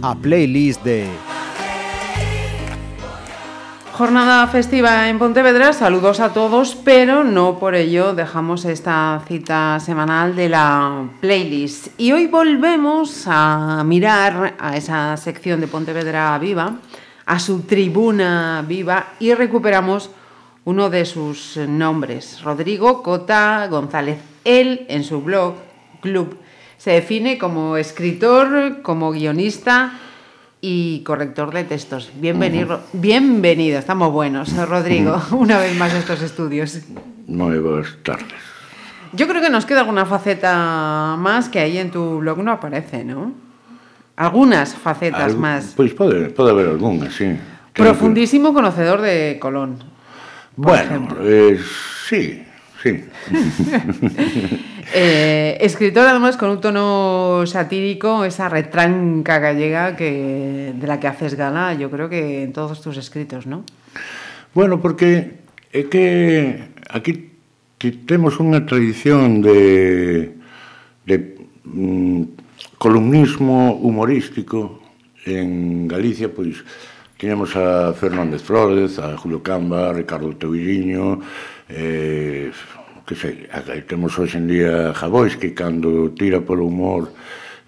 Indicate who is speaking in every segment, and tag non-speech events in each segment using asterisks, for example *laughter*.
Speaker 1: A playlist de
Speaker 2: Jornada festiva en Pontevedra, saludos a todos, pero no por ello dejamos esta cita semanal de la playlist. Y hoy volvemos a mirar a esa sección de Pontevedra Viva, a su tribuna viva, y recuperamos uno de sus nombres, Rodrigo Cota González. Él, en su blog, Club, se define como escritor, como guionista, y corrector de textos. Bienvenido, bienvenido, estamos buenos, Rodrigo, *laughs* una vez más a estos estudios.
Speaker 3: Muy buenas tardes.
Speaker 2: Yo creo que nos queda alguna faceta más que ahí en tu blog no aparece, ¿no? Algunas facetas más.
Speaker 3: Pois pode, pode haber algunha, sí.
Speaker 2: Profundísimo conocedor de Colón.
Speaker 3: Bueno, eh, sí, sí. *laughs*
Speaker 2: Eh, escritor además con un tono satírico, esa retranca gallega que, de la que haces gala, yo creo que en todos tus escritos, ¿no?
Speaker 3: Bueno, porque é que aquí temos unha tradición de, de mm, columnismo humorístico en Galicia, pois tiñamos a Fernández Flores, a Julio Camba, a Ricardo Teuilliño, eh, que sei, temos hoxe en día Javois, que cando tira polo humor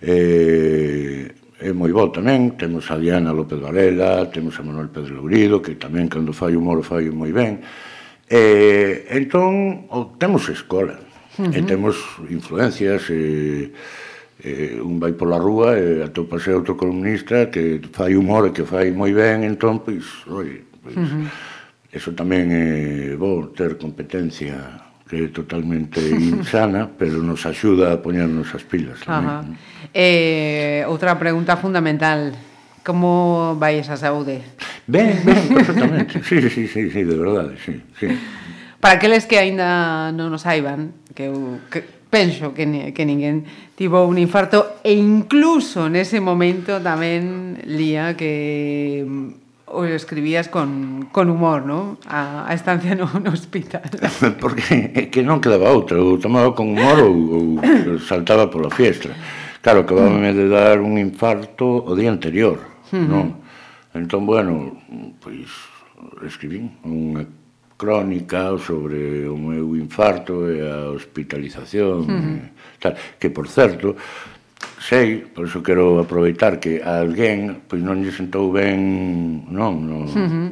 Speaker 3: eh, é moi bo tamén, temos a Diana López Varela, temos a Manuel Pedro Lourido, que tamén cando fai humor fai moi ben. Eh, entón, temos escola, uh -huh. e temos influencias, e, eh, eh, un vai pola rúa e atopase outro columnista que fai humor e que fai moi ben, entón, pois, oi, pois, uh -huh. eso tamén é eh, bo ter competencia que é totalmente insana, *laughs* pero nos axuda a poñernos as pilas tamén. Uh -huh.
Speaker 2: Eh, outra pregunta fundamental, como vai esa saúde?
Speaker 3: Ben, ben, *laughs* perfectamente, sí, sí, sí, sí, de verdade, sí, sí.
Speaker 2: Para aqueles que aínda non nos saiban, que, que penso que, ni, que ninguén tivo un infarto e incluso nese momento tamén lía que mm, o escribías con, con humor, ¿no? A, a estancia no, no hospital. *laughs*
Speaker 3: Porque é que non quedaba outra, ou tomaba con humor ou, ou saltaba pola fiestra. Claro, acabábame mm. de dar un infarto o día anterior, uh non? Entón, bueno, pois escribín unha crónica sobre o meu infarto e a hospitalización uh -huh. tal, que por certo sei, por iso quero aproveitar que a alguén pois non lle sentou ben, non, non uh -huh.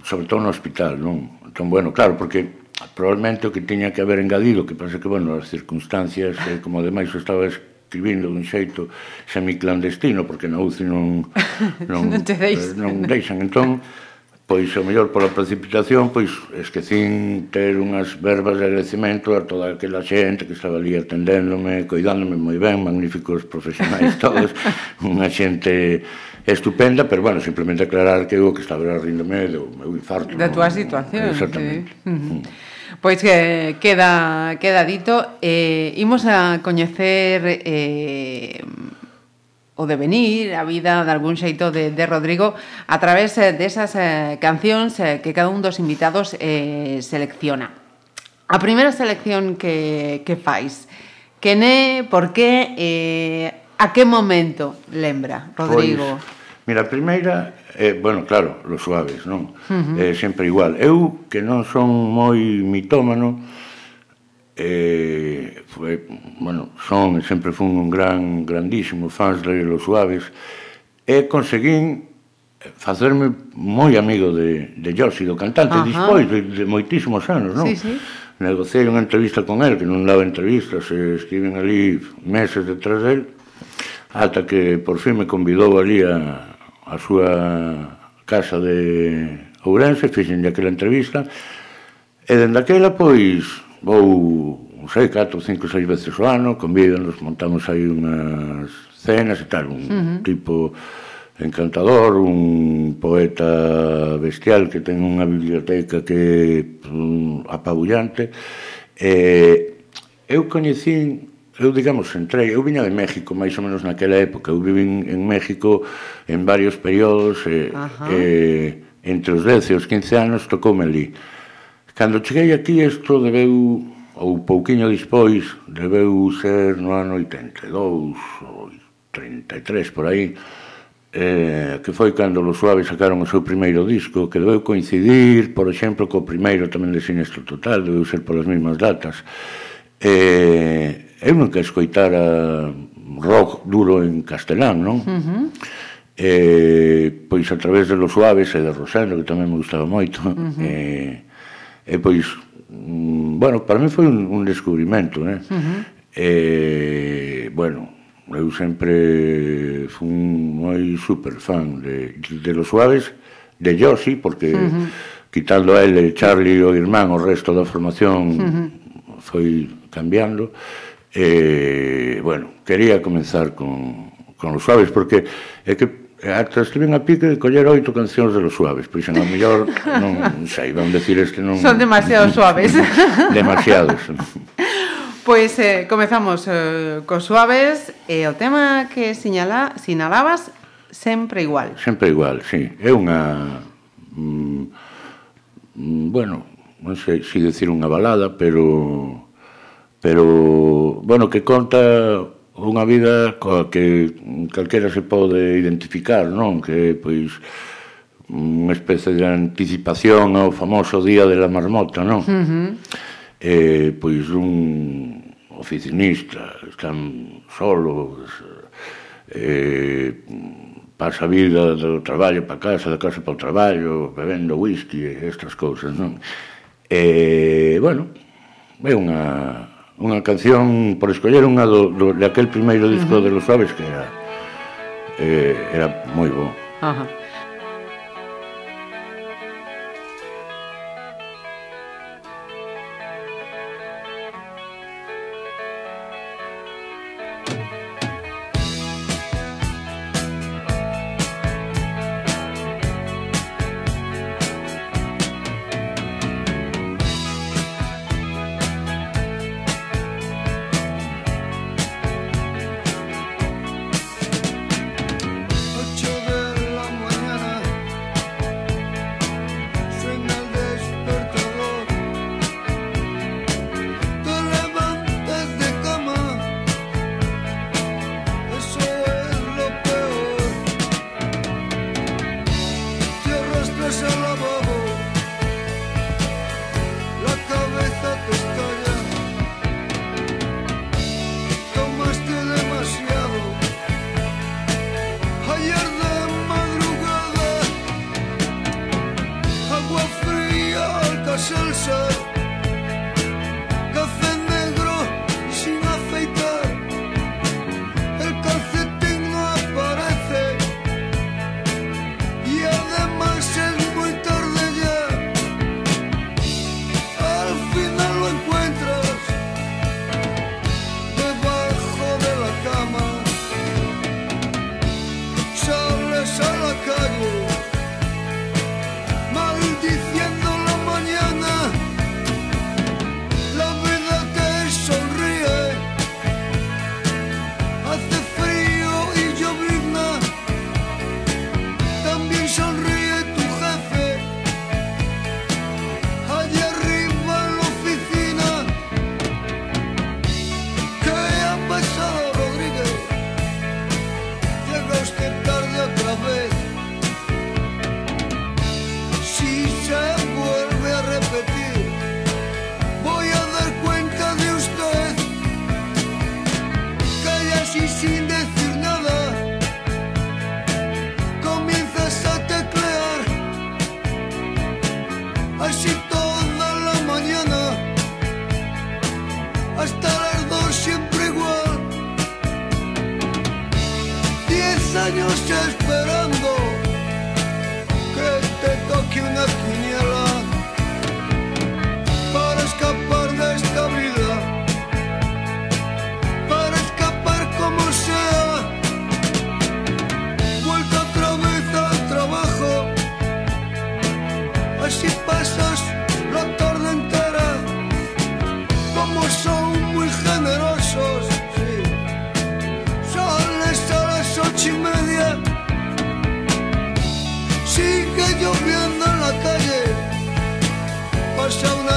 Speaker 3: sobre todo no hospital, non? Entón, bueno, claro, porque probablemente o que tiña que haber engadido, que pasa que, bueno, as circunstancias, eh, como ademais estaba escribindo dun xeito semiclandestino, porque na UCI non, *laughs* non,
Speaker 2: non, te deixan.
Speaker 3: Eh, non deixan. Entón, pois o mellor pola precipitación, pois esquecín ter unhas verbas de agradecimento a toda aquela xente que estaba ali atendéndome, coidándome moi ben, magníficos profesionais *laughs* todos, unha xente estupenda, pero bueno, simplemente aclarar que eu que estaba ríndome do meu infarto.
Speaker 2: Da túa situación,
Speaker 3: Exactamente.
Speaker 2: Sí. Mm. Pois que queda queda dito, eh imos a coñecer eh o devenir, a vida de algún xeito de, de Rodrigo a través eh, desas de eh, cancións eh, que cada un dos invitados eh, selecciona. A primeira selección que, que fais, que ne, por que, eh, a que momento lembra, Rodrigo?
Speaker 3: Pois, mira, a primeira, eh, bueno, claro, los suaves, non? Uh -huh. eh, sempre igual. Eu, que non son moi mitómano, eh, foi, bueno, son, sempre fun un gran, grandísimo fans de Los Suaves, eh, e conseguín facerme eh, moi amigo de, de Josi, do cantante,
Speaker 2: Ajá.
Speaker 3: despois de, de moitísimos anos, non?
Speaker 2: Sí, sí.
Speaker 3: Negociei unha entrevista con el, que non daba entrevistas, e estiven ali meses detrás del, ata que por fin me convidou ali a, a súa casa de Ourense, fixen aquela entrevista, eh, e dende aquela, pois, vou, non sei, 4, 5, 6 veces o ano, convídanos, montamos aí unhas cenas e tal, un uh -huh. tipo encantador, un poeta bestial que ten unha biblioteca que um, apabullante. E eu coñecín, eu digamos, entrei, eu viña de México máis ou menos naquela época, eu vivín en México en varios períodos e,
Speaker 2: Ajá.
Speaker 3: e entre os 10 e os 15 anos tocoume ali. Uh Cando cheguei aquí isto debeu, ou pouquiño despois, debeu ser no ano 82 ou 33 por aí, eh, que foi cando los suaves sacaron o seu primeiro disco, que debeu coincidir, por exemplo, co primeiro tamén de Sinestro Total, debeu ser polas mesmas datas. Eh, eu nunca escoitara rock duro en castelán, non? Uh -huh eh, pois a través de Los Suaves e de Rosendo, que tamén me gustaba moito, uh -huh. eh, E pois, mm, bueno, para mí foi un, un descubrimento, né? Uh -huh. E, bueno, eu sempre fui moi super fan de, de Los Suaves, de yo, sí, porque uh -huh. quitando a ele, eh, Charlie o irmán, o resto da formación uh -huh. foi cambiando. E, bueno, quería comenzar con, con Los Suaves, porque é que Ata estiven a pique de coller oito cancións de los suaves, pois a mellor non sei, van decir este non...
Speaker 2: Son demasiado *laughs* suaves.
Speaker 3: Demasiados. *laughs*
Speaker 2: Pois eh, comezamos eh, cos suaves e eh, o tema que sinala, sinalabas sempre igual.
Speaker 3: Sempre igual, sí. É unha... Mm, mm bueno, non sei se si decir unha balada, pero... Pero, bueno, que conta unha vida coa que calquera se pode identificar, non? Que, pois, unha especie de anticipación ao famoso día de la marmota, non? Uh -huh. eh, pois un oficinista, están solos, eh, pasa a vida do traballo para casa, da casa para o traballo, bebendo whisky e estas cousas, non? E, bueno, é unha unha canción por escoller unha do, do, de aquel primeiro disco uh -huh. de Los Suaves que era eh, era moi bo. Ajá. Uh -huh.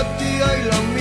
Speaker 1: up the island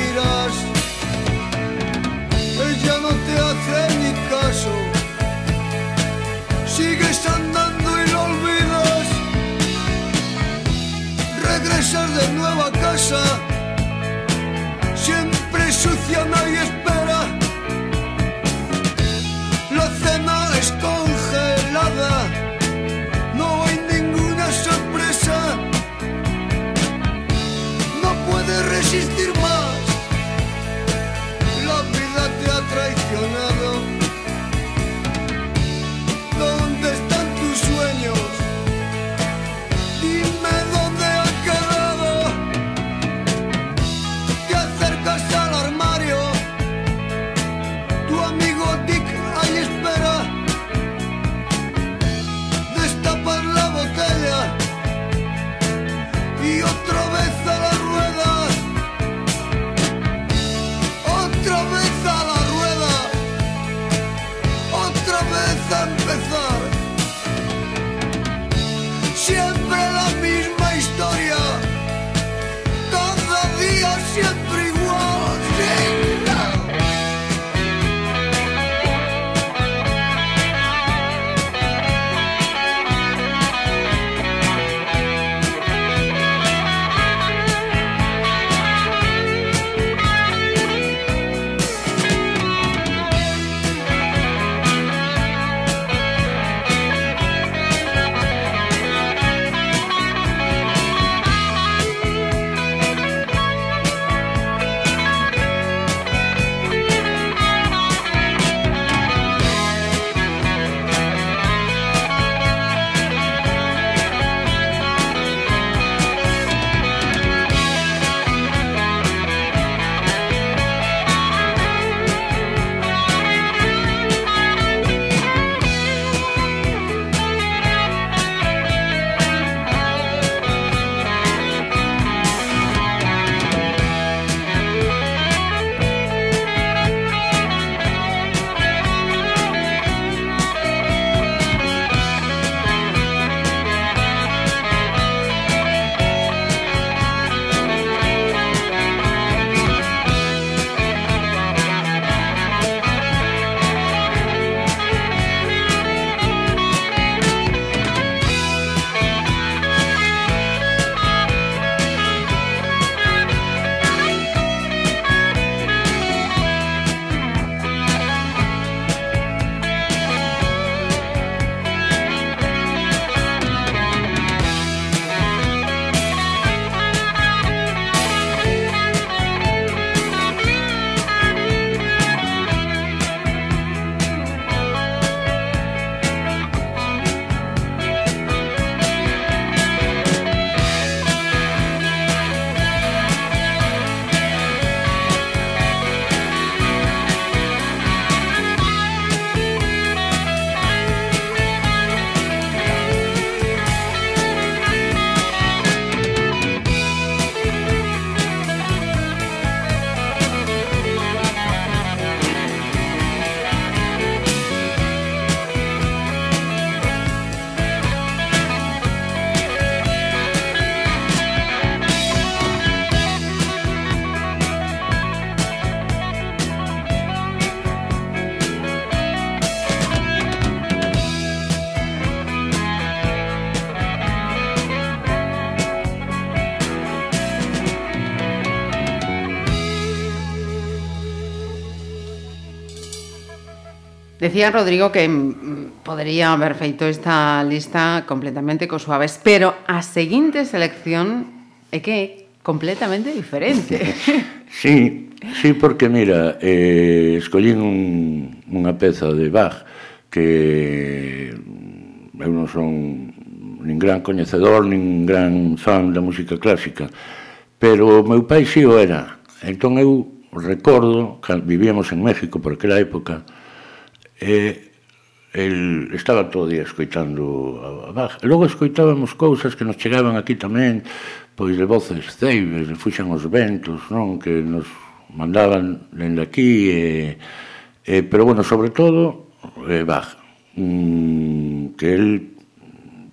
Speaker 2: Decía Rodrigo que mm, podría haber feito esta lista completamente co suaves, pero a seguinte selección é que é completamente diferente. *laughs*
Speaker 3: Sí, sí, porque mira, eh, escollín un, unha peza de Bach que mm, eu non son nin gran coñecedor, nin gran fan da música clásica, pero o meu pai si o era. Entón eu recordo, que vivíamos en México por aquela época, E el estaba todo o día escoitando a Bach. E logo escoitábamos cousas que nos chegaban aquí tamén, pois de voces ceibes, de fuxan os ventos, non? Que nos mandaban dende aquí, e, e, pero bueno, sobre todo, eh, Bach, mm, que el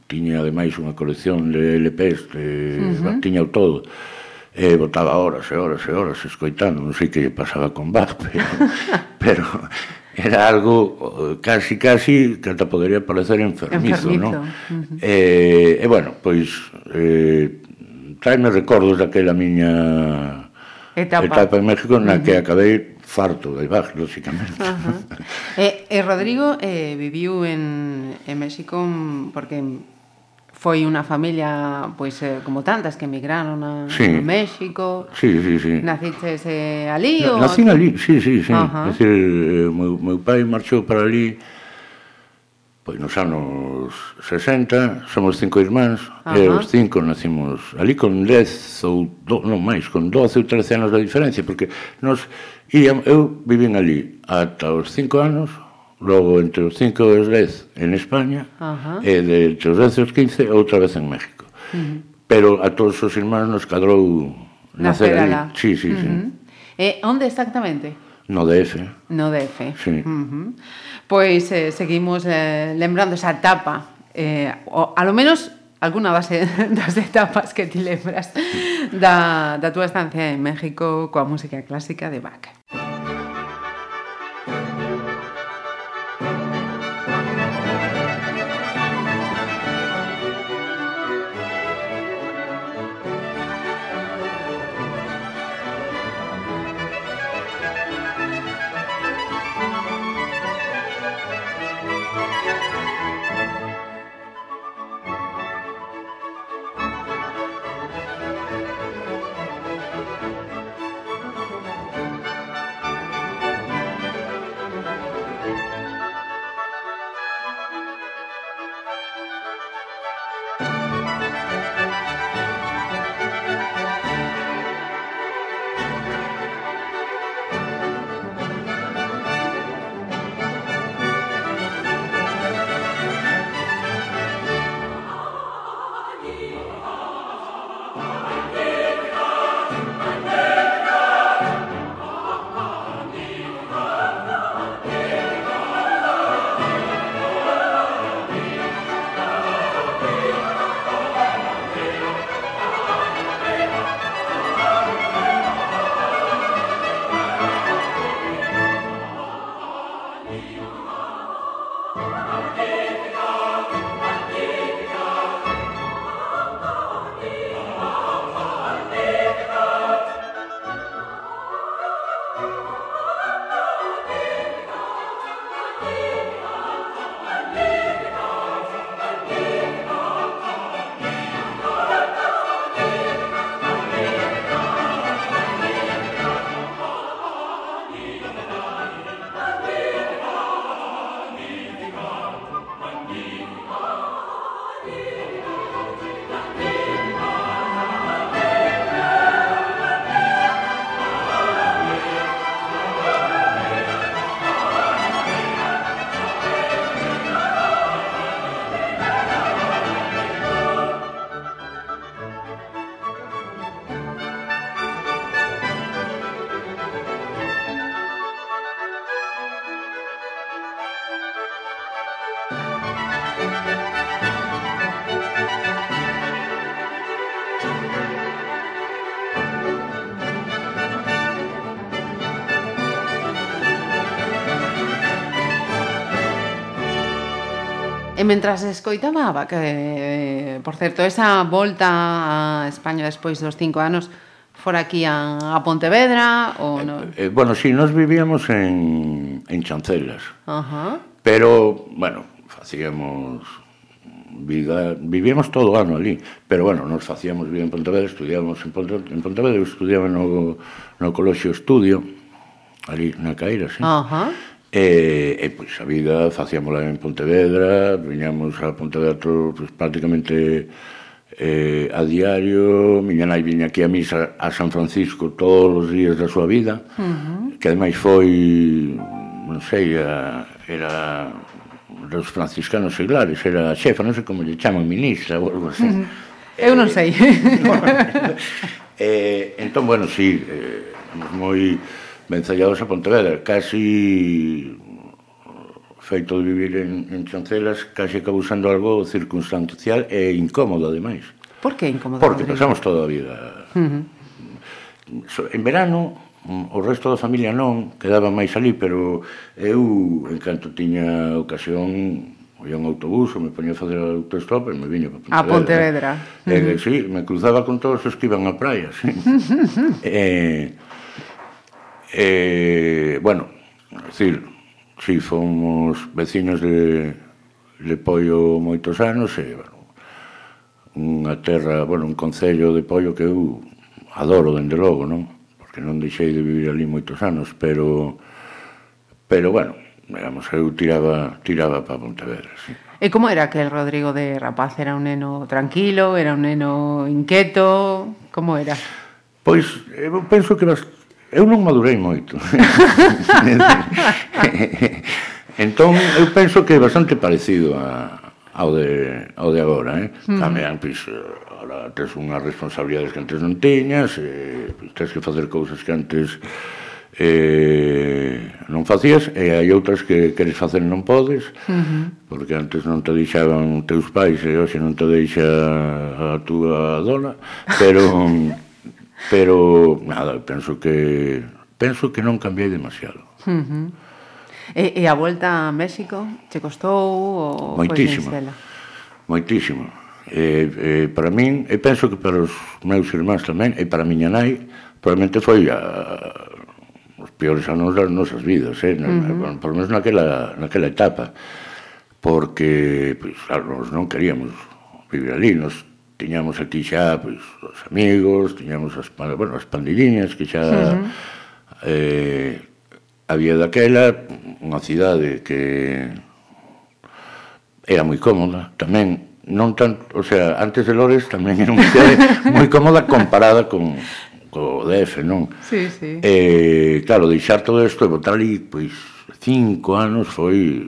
Speaker 3: tiña ademais unha colección de LPs, de, uh -huh. Tiña o todo, e botaba horas e horas e horas escoitando, non sei que lle pasaba con Bach, *laughs* pero, pero era algo eh, casi, casi, que ata podería parecer enfermizo,
Speaker 2: enfermizo.
Speaker 3: non?
Speaker 2: Uh
Speaker 3: -huh. eh, e, bueno, pois, eh, traeme recordos daquela miña
Speaker 2: etapa,
Speaker 3: etapa en México na uh -huh. que acabei farto de Bach, lóxicamente.
Speaker 2: Uh -huh. Eh, e, e Rodrigo eh, viviu en, en México porque foi unha familia pois eh, como tantas que emigraron a
Speaker 3: sí.
Speaker 2: a México.
Speaker 3: Sí, sí, sí.
Speaker 2: Naciches eh, ali Na, ou
Speaker 3: Nacín ali, sí, sí, sí.
Speaker 2: Uh
Speaker 3: -huh. decir, eh, meu, meu pai marchou para ali pois nos anos 60, somos cinco irmáns, uh
Speaker 2: -huh.
Speaker 3: e os cinco nacimos ali con 10 ou do, non máis, con 12 ou 13 anos de diferencia, porque nos íamos, eu vivín ali ata os cinco anos, logo entre os 5 e os 10 en España,
Speaker 2: Ajá.
Speaker 3: e de entre os 10 e os 15 outra vez en México. Uh -huh. Pero a todos os irmáns nos cadrou
Speaker 2: nacer
Speaker 3: ali. Sí, sí, uh
Speaker 2: -huh. sí. E eh, onde exactamente?
Speaker 3: No DF.
Speaker 2: No DF.
Speaker 3: Sí.
Speaker 2: Uh -huh. Pois eh, seguimos eh, lembrando esa etapa, eh, o, a lo menos alguna *laughs* das, das etapas que ti lembras da, da túa estancia en México coa música clásica de Bach. mentras escoitaba que, eh, por certo, esa volta a España despois dos cinco anos fora aquí a, a Pontevedra ou eh, no?
Speaker 3: Eh, eh, bueno, si, sí, nos vivíamos en, en Chancelas.
Speaker 2: Ajá. Uh -huh.
Speaker 3: Pero, bueno, facíamos vida, vivíamos todo o ano ali, pero bueno, nos facíamos vida en Pontevedra, estudiábamos en Pontevedra, en Pontevedra estudiaba no, no Colexio Estudio, ali na Caíra, sí.
Speaker 2: Ajá. Uh -huh.
Speaker 3: E, e pois, a vida facíamola en Pontevedra, viñamos a Pontevedra todo, pois, prácticamente eh, a diario, miña nai viña aquí a misa a San Francisco todos os días da súa vida, uh -huh. que ademais foi, non sei, a, era dos franciscanos seglares, era a xefa, non sei como lle chaman, ministra ou algo así. Uh -huh.
Speaker 2: Eu non eh, sei. *laughs*
Speaker 3: Eh, no, eh, entón, bueno, sí, eh, moi vencellados a Pontevedra, casi feito de vivir en, en Chancelas, casi acabou sendo algo circunstancial e incómodo, ademais.
Speaker 2: Por que incómodo?
Speaker 3: Porque
Speaker 2: Rodrigo?
Speaker 3: pasamos toda a vida. Uh -huh. En verano, o resto da familia non, quedaba máis ali, pero eu, en canto tiña ocasión, oía un autobús, me poñía a facer autostop e me viña para Pontevedra.
Speaker 2: A Pontevedra. Uh -huh.
Speaker 3: Eh, eh sí, me cruzaba con todos os que iban á praia, sí. *laughs* eh, Eh, bueno, es decir, si sí, fomos vecinos de, de Pollo moitos anos e, bueno, unha terra, bueno, un concello de Pollo que eu adoro dende logo, non? Porque non deixei de vivir ali moitos anos, pero pero bueno, digamos, eu tiraba tiraba para Pontevedra, sí.
Speaker 2: E como era aquel Rodrigo de rapaz? Era un neno tranquilo, era un neno inquieto, como era?
Speaker 3: Pois eu penso que bastante eu non madurei moito. *laughs* entón, eu penso que é bastante parecido a, ao, de, ao de agora. Eh? Mm. Tamén, pois, eh, ahora tens unhas responsabilidades que antes non tiñas, e, pois, tens que facer cousas que antes eh, non facías e hai outras que queres facer non podes uh -huh. porque antes non te deixaban teus pais e hoxe non te deixa a túa dona pero *laughs* Pero, nada, penso que penso que non cambiei demasiado.
Speaker 2: Uh -huh. e, e a volta a México che costou? O
Speaker 3: moitísimo, moitísimo. E, e para min, e penso que para os meus irmáns tamén, e para a miña nai, probablemente foi a, os peores anos das nosas vidas, eh? Uh -huh. por menos naquela, naquela etapa, porque pues, claro, nós non queríamos vivir ali, nos tiñamos aquí xa pois, os amigos, tiñamos as, bueno, as pandilliñas que xa uh -huh. eh, había daquela unha cidade que era moi cómoda tamén non tan, o sea, antes de Lores tamén era unha cidade *laughs* moi cómoda comparada con co DF, non?
Speaker 2: Sí, sí.
Speaker 3: Eh, claro, deixar todo isto e botar ali, pois, cinco anos foi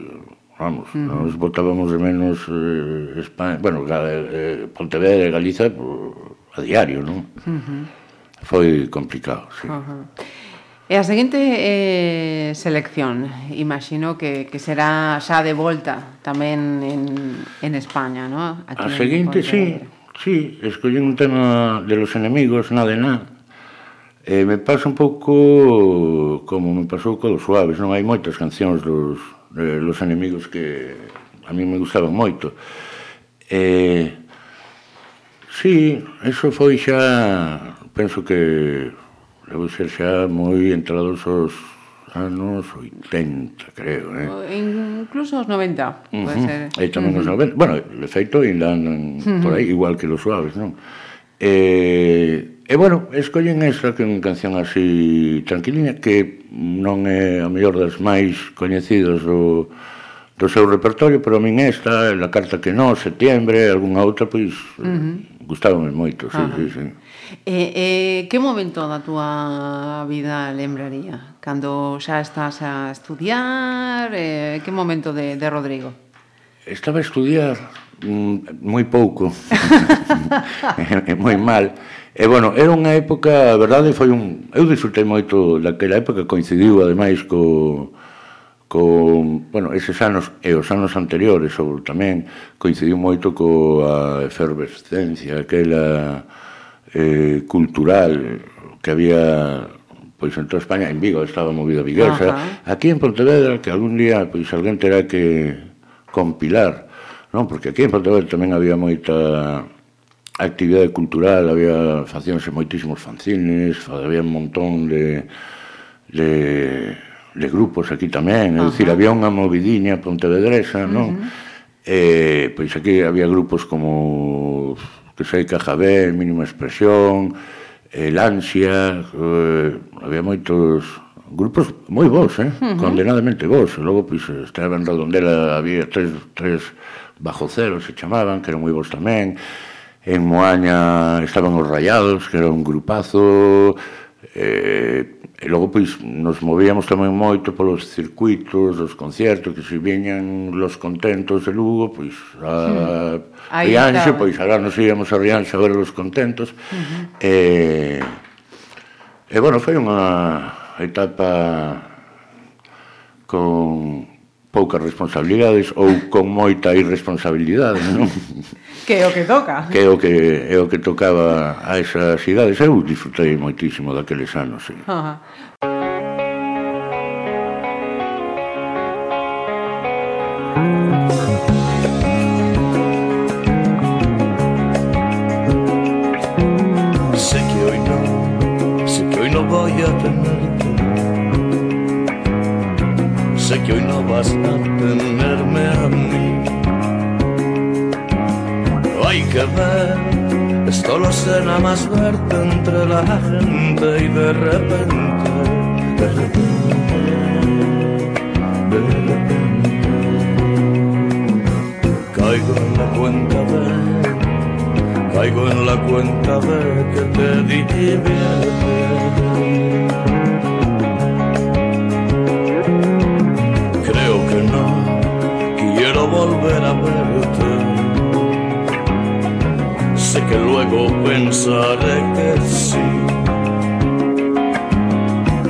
Speaker 3: vamos, uh -huh. nos botábamos de menos eh, España, bueno, eh, Pontevedra e Galiza por, a diario, non? Uh -huh. Foi complicado, sí. Uh -huh.
Speaker 2: E a seguinte eh, selección, imagino que, que será xa de volta tamén en, en España,
Speaker 3: non? A seguinte, sí, sí, escollín un tema de los enemigos, nada de nada, Eh, me pasa un pouco como me pasou co dos Suaves, non hai moitas cancións dos, dos enemigos que a mí me gustaban moito. Eh, sí, eso foi xa, penso que debo ser xa moi entrados os anos 80, creo, eh?
Speaker 2: Incluso os 90, pode uh -huh. ser.
Speaker 3: E tamén uh -huh. os 90. Bueno, de feito, ainda andan uh -huh. por aí, igual que los suaves, non? Eh, E bueno, escollen esa que é unha canción así tranquiliña que non é a mellor das máis coñecidas do, do seu repertorio, pero a min esta, La carta que non, setembre, algunha outra, pois uh -huh. gustábame moito, sí, ah. sí, sí.
Speaker 2: E, e que momento da túa vida lembraría? Cando xa estás a estudiar? E, que momento de, de Rodrigo?
Speaker 3: Estaba a estudiar mm, moi pouco *laughs* *laughs* moi mal E, bueno, era unha época, a verdade, foi un... Eu disfrutei moito daquela época, coincidiu, ademais, co co, bueno, eses anos e os anos anteriores ou tamén coincidiu moito coa efervescencia aquela eh, cultural que había pois en toda España, en Vigo estaba movida viguesa, uh aquí en Pontevedra que algún día pois alguén terá que compilar, non? Porque aquí en Pontevedra tamén había moita actividade cultural, había facíanse moitísimos fanzines, había un montón de de, de grupos aquí tamén, é dicir, había unha movidiña pontevedresa, uh -huh. non? Eh, pois aquí había grupos como que sei, Cajabé, Mínima Expresión, eh, El Ansia, eh, había moitos grupos moi bons, eh? Uh -huh. condenadamente bons. Logo, pois, estaba en Redondela, había tres, tres bajo cero, se chamaban, que eran moi bons tamén en Moaña estaban os Rayados, que era un grupazo, eh, e logo pois nos movíamos tamén moito polos circuitos, os concertos que se viñan los contentos de Lugo, pois a mm. Rianxo, pois agora nos íamos a Rianxo a ver os contentos. Uh eh, -huh. E, e bueno, foi unha etapa con poucas responsabilidades ou con moita irresponsabilidade, non? *laughs*
Speaker 2: Que é o que toca.
Speaker 3: Que é o que, é o que tocaba a esas idades. Eu disfrutei moitísimo daqueles anos, sí. Uh -huh.
Speaker 4: Sé que hoy no, sé que hoy no voy a tener Sé que hoy no vas a tenerme a mí. Hay que ver, esto lo sé nada más verte entre la gente y de repente, de repente, de repente, caigo en la cuenta de Caigo en la cuenta de que te divierte. A verte. Sé que luego pensaré que sí,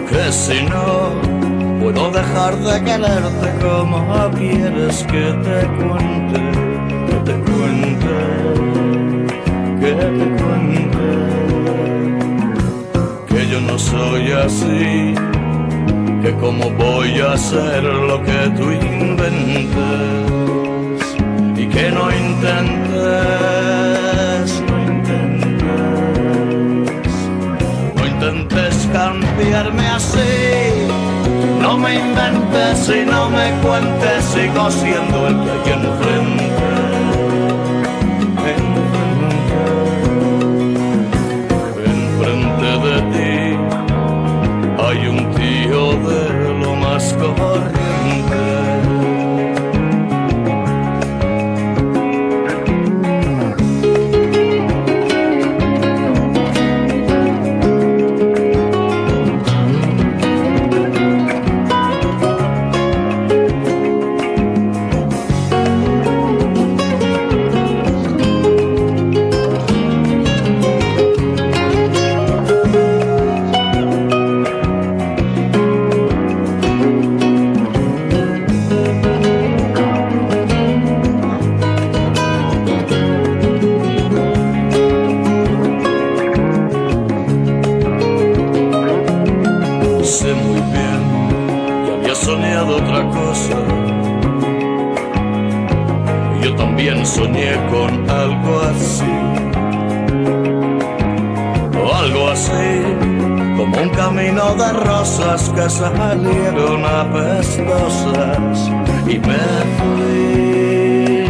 Speaker 4: que si no, puedo dejar de quererte como quieres que te cuente, que te cuente que te cuente. Que yo no soy así, que cómo voy a hacer lo que tú inventes. y que no intentes, no intentes, no intentes cambiarme así. No me inventes y no me cuentes, sigo siendo el que hay enfrente. Otra cosa. Yo también soñé con algo así. O algo así, como un camino de rosas que salieron apestosas. Y me fui,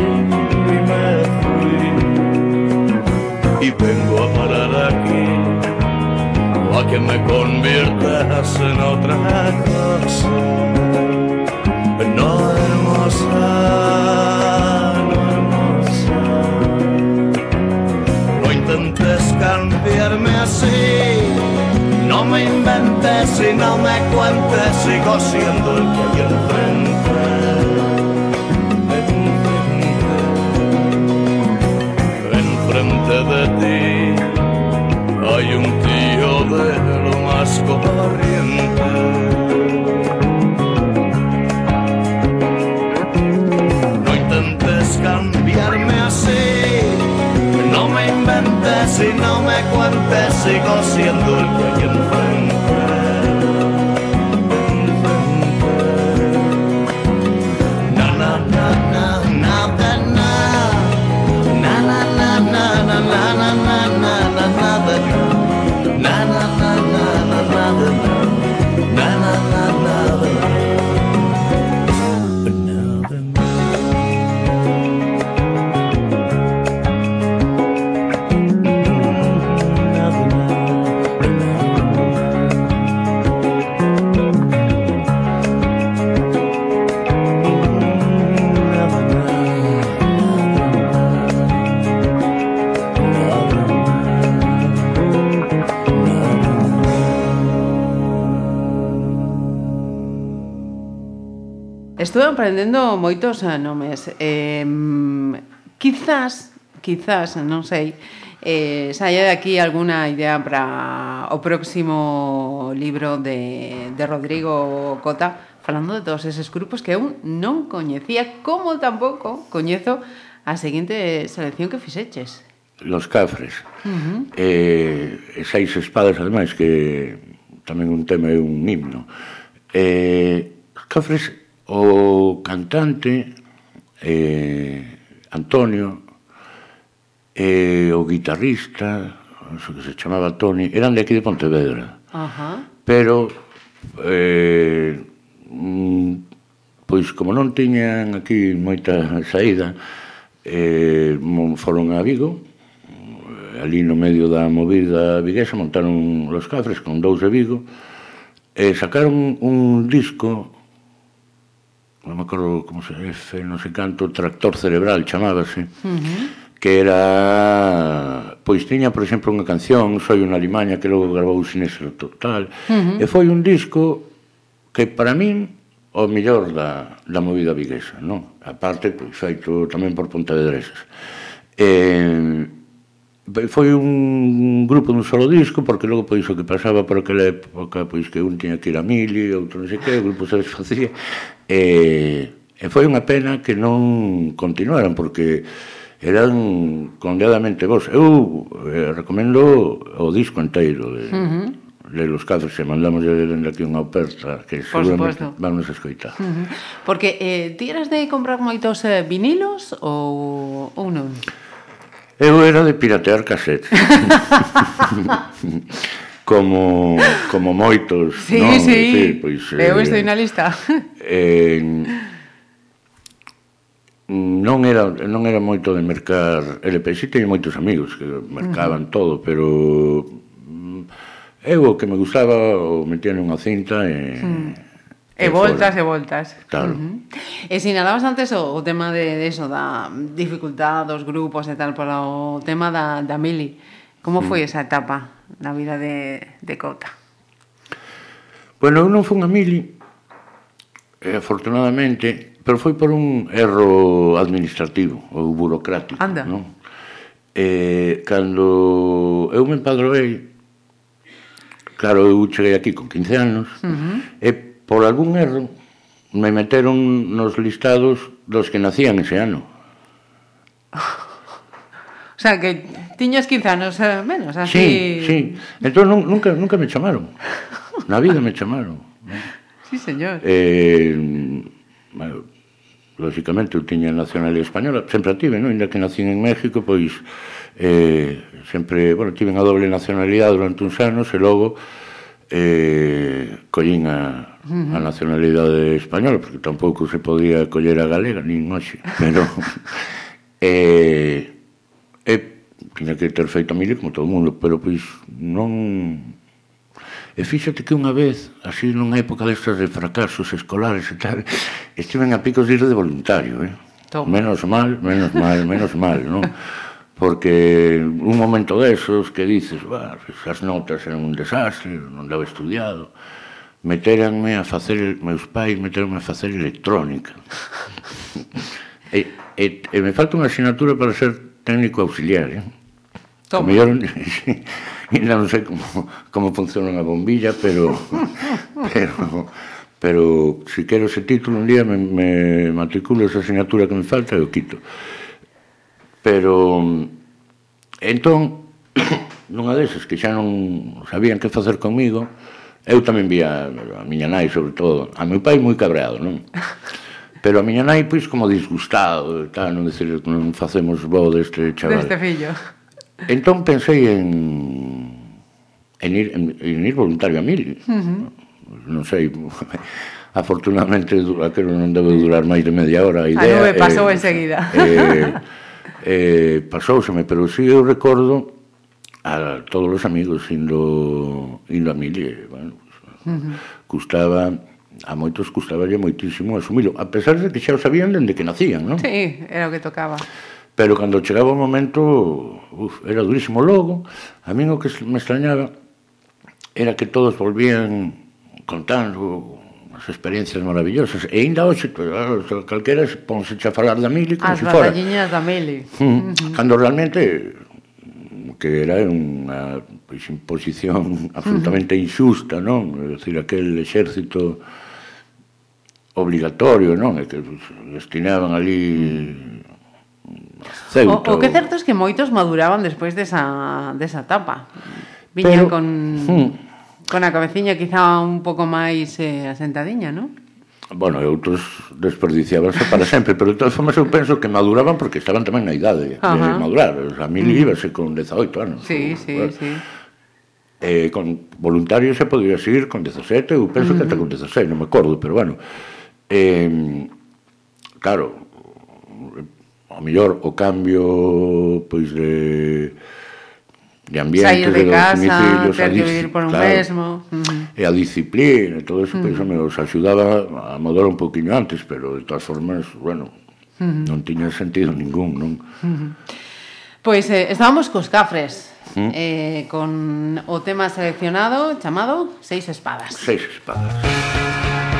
Speaker 4: y me fui. Y vengo a parar aquí a que me conviertas en otra cosa. No hermosa, no hermosa. No intentes cambiarme así. No me inventes y no me cuentes, sigo siendo el que hay enfrente. Enfrente, enfrente de ti hay un tío de lo más corriente. Y no me cuentes, sigo siendo el que hay enfrente.
Speaker 2: aprendendo moitos nomes. Eh, quizás, quizás, non sei, eh, saia de aquí alguna idea para o próximo libro de, de Rodrigo Cota falando de todos eses grupos que eu non coñecía como tampouco coñezo a seguinte selección que fixeches
Speaker 3: Los Cafres uh -huh. eh, Seis espadas ademais que tamén un tema é un himno eh, Cafres o cantante eh, Antonio e eh, o guitarrista o que se chamaba Tony eran de aquí de Pontevedra
Speaker 2: Ajá.
Speaker 3: pero eh, mm, pois como non tiñan aquí moita saída eh, foron a Vigo eh, ali no medio da movida viguesa montaron los cafres con dous de Vigo e sacaron un disco non me acordo como se F, non sei canto, tractor cerebral chamábase, uh -huh. que era, pois tiña, por exemplo, unha canción, Soy unha limaña, que logo grabou Sinestro Total, uh -huh. e foi un disco que para min o mellor da, da movida viguesa, non? A parte, pois, feito tamén por Pontevedresas. E, eh, foi un grupo dun solo disco porque logo pois o que pasaba por aquela época pois que un tiña que ir a Mili outro non sei que, o grupo se desfacía e, e foi unha pena que non continuaran porque eran condeadamente vos eu eh, recomendo o disco inteiro de, uh -huh. de los cazos e mandamos de dende aquí unha oferta que
Speaker 2: por
Speaker 3: seguramente
Speaker 2: supuesto.
Speaker 3: vamos a escoitar uh -huh.
Speaker 2: porque eh, ti eras de comprar moitos eh, vinilos ou, ou non?
Speaker 3: Eu era de piratear casetes. *laughs* como como moitos,
Speaker 2: sí,
Speaker 3: non?
Speaker 2: Sí.
Speaker 3: Decir, pois,
Speaker 2: Eu
Speaker 3: eh,
Speaker 2: estou na lista.
Speaker 3: Eh, non era non era moito de mercar LP, si teño moitos amigos que mercaban uh -huh. todo, pero mm, eu o que me gustaba o metía nunha cinta e
Speaker 2: mm. E voltas e voltas.
Speaker 3: Claro. Uh -huh.
Speaker 2: E sinalabas antes o, o tema de, de eso, da dificultad dos grupos e tal, para o tema da, da mili. Como mm. foi esa etapa na vida de, de Cota?
Speaker 3: Bueno, eu non fui a mili, eh, afortunadamente, pero foi por un erro administrativo ou burocrático.
Speaker 2: Anda.
Speaker 3: Non? Eh, cando eu me empadroei, claro, eu cheguei aquí con 15 anos, uh -huh. e por algún erro, me meteron nos listados dos que nacían ese ano. *laughs*
Speaker 2: o sea, que tiñas 15 anos eh, menos, así...
Speaker 3: Sí, sí. Entón, nun, nunca, nunca me chamaron. Na vida me chamaron.
Speaker 2: Sí, señor.
Speaker 3: Eh, bueno, lógicamente, eu tiña nacionalidade española, sempre a tive, non? Inda que nacín en México, pois... Eh, sempre, bueno, tive a doble nacionalidade durante uns anos e logo eh, collín a, a nacionalidade española, porque tampouco se podía coller a galega, nin hoxe, *laughs* pero... e, e tiña que ter feito a mili como todo o mundo, pero pois non... E fíxate que unha vez, así nunha época destas de fracasos escolares e tal, estiven a picos de ir de voluntario, eh?
Speaker 2: Toma.
Speaker 3: Menos mal, menos mal, menos mal, non? porque un momento desos que dices, bah, as notas eran un desastre, non daba estudiado, meteranme a facer, meus pais meteranme a facer electrónica. *laughs* e, e, e me falta unha asignatura para ser técnico auxiliar, eh?
Speaker 2: Toma.
Speaker 3: Mellor, ainda non sei como, *laughs* como funciona unha bombilla, pero, *laughs* pero, pero se si quero ese título un día me, me matriculo esa asignatura que me falta e o quito. Pero, entón, *clears throat* nunha desas que xa non sabían que facer comigo, Eu tamén vía a miña nai, sobre todo, a meu pai moi cabreado, non? *laughs* Pero a miña nai, pois, como disgustado, tal, non decir, non facemos bo deste chaval.
Speaker 2: Deste fillo.
Speaker 3: Entón pensei en, en, ir, en, en ir voluntario a mil. Uh -huh. Non sei, *laughs* afortunadamente, aquilo non debe durar máis de media hora. A idea, a
Speaker 2: nube pasou eh, enseguida.
Speaker 3: Eh, eh, pasouseme, pero si sí eu recordo a todos os amigos indo, indo a mili, bueno, uh -huh. custaba a moitos custaballe moitísimo asumilo, a pesar de que xa o sabían dende que nacían, non?
Speaker 2: Sí, era o que tocaba.
Speaker 3: Pero cando chegaba o momento, uf, era durísimo logo. A min o que me extrañaba era que todos volvían contando as experiencias maravillosas. E ainda hoxe, calquera ponse a falar da mili como
Speaker 2: As
Speaker 3: se fora.
Speaker 2: As da mili.
Speaker 3: Mm. Cando realmente que era unha pois, imposición absolutamente injusta, non? É dicir, aquel exército obligatorio, non? É que pois, destinaban ali Ceuta.
Speaker 2: O, o que certo é que moitos maduraban despois desa, desa etapa. Viñan
Speaker 3: Pero,
Speaker 2: con,
Speaker 3: hmm.
Speaker 2: con a cabeciña quizá un pouco máis eh, asentadiña, non?
Speaker 5: bueno, e outros desperdiciábanse para sempre, pero de todas formas eu penso que maduraban porque estaban tamén na idade
Speaker 2: Ajá.
Speaker 5: de madurar. A mí mm. íbase con 18 anos.
Speaker 2: Sí, sí,
Speaker 5: bueno.
Speaker 2: sí.
Speaker 5: Eh, con voluntarios se podía ir con 17, eu penso uh -huh. que ata con 16, non me acordo, pero bueno. Eh, claro, ao mellor o cambio pois de de ambiente,
Speaker 2: Sair de,
Speaker 5: de
Speaker 2: casa,
Speaker 5: domicilios,
Speaker 2: ter que vivir por un
Speaker 5: claro,
Speaker 2: mesmo.
Speaker 5: E a disciplina, e todo eso, uh -huh. me os axudaba a mudar un poquinho antes, pero de todas formas, bueno, uh -huh. non tiña sentido ningún, non? Uh -huh.
Speaker 2: Pois eh, estábamos cos cafres, eh, con o tema seleccionado chamado Seis Espadas.
Speaker 5: Seis Espadas.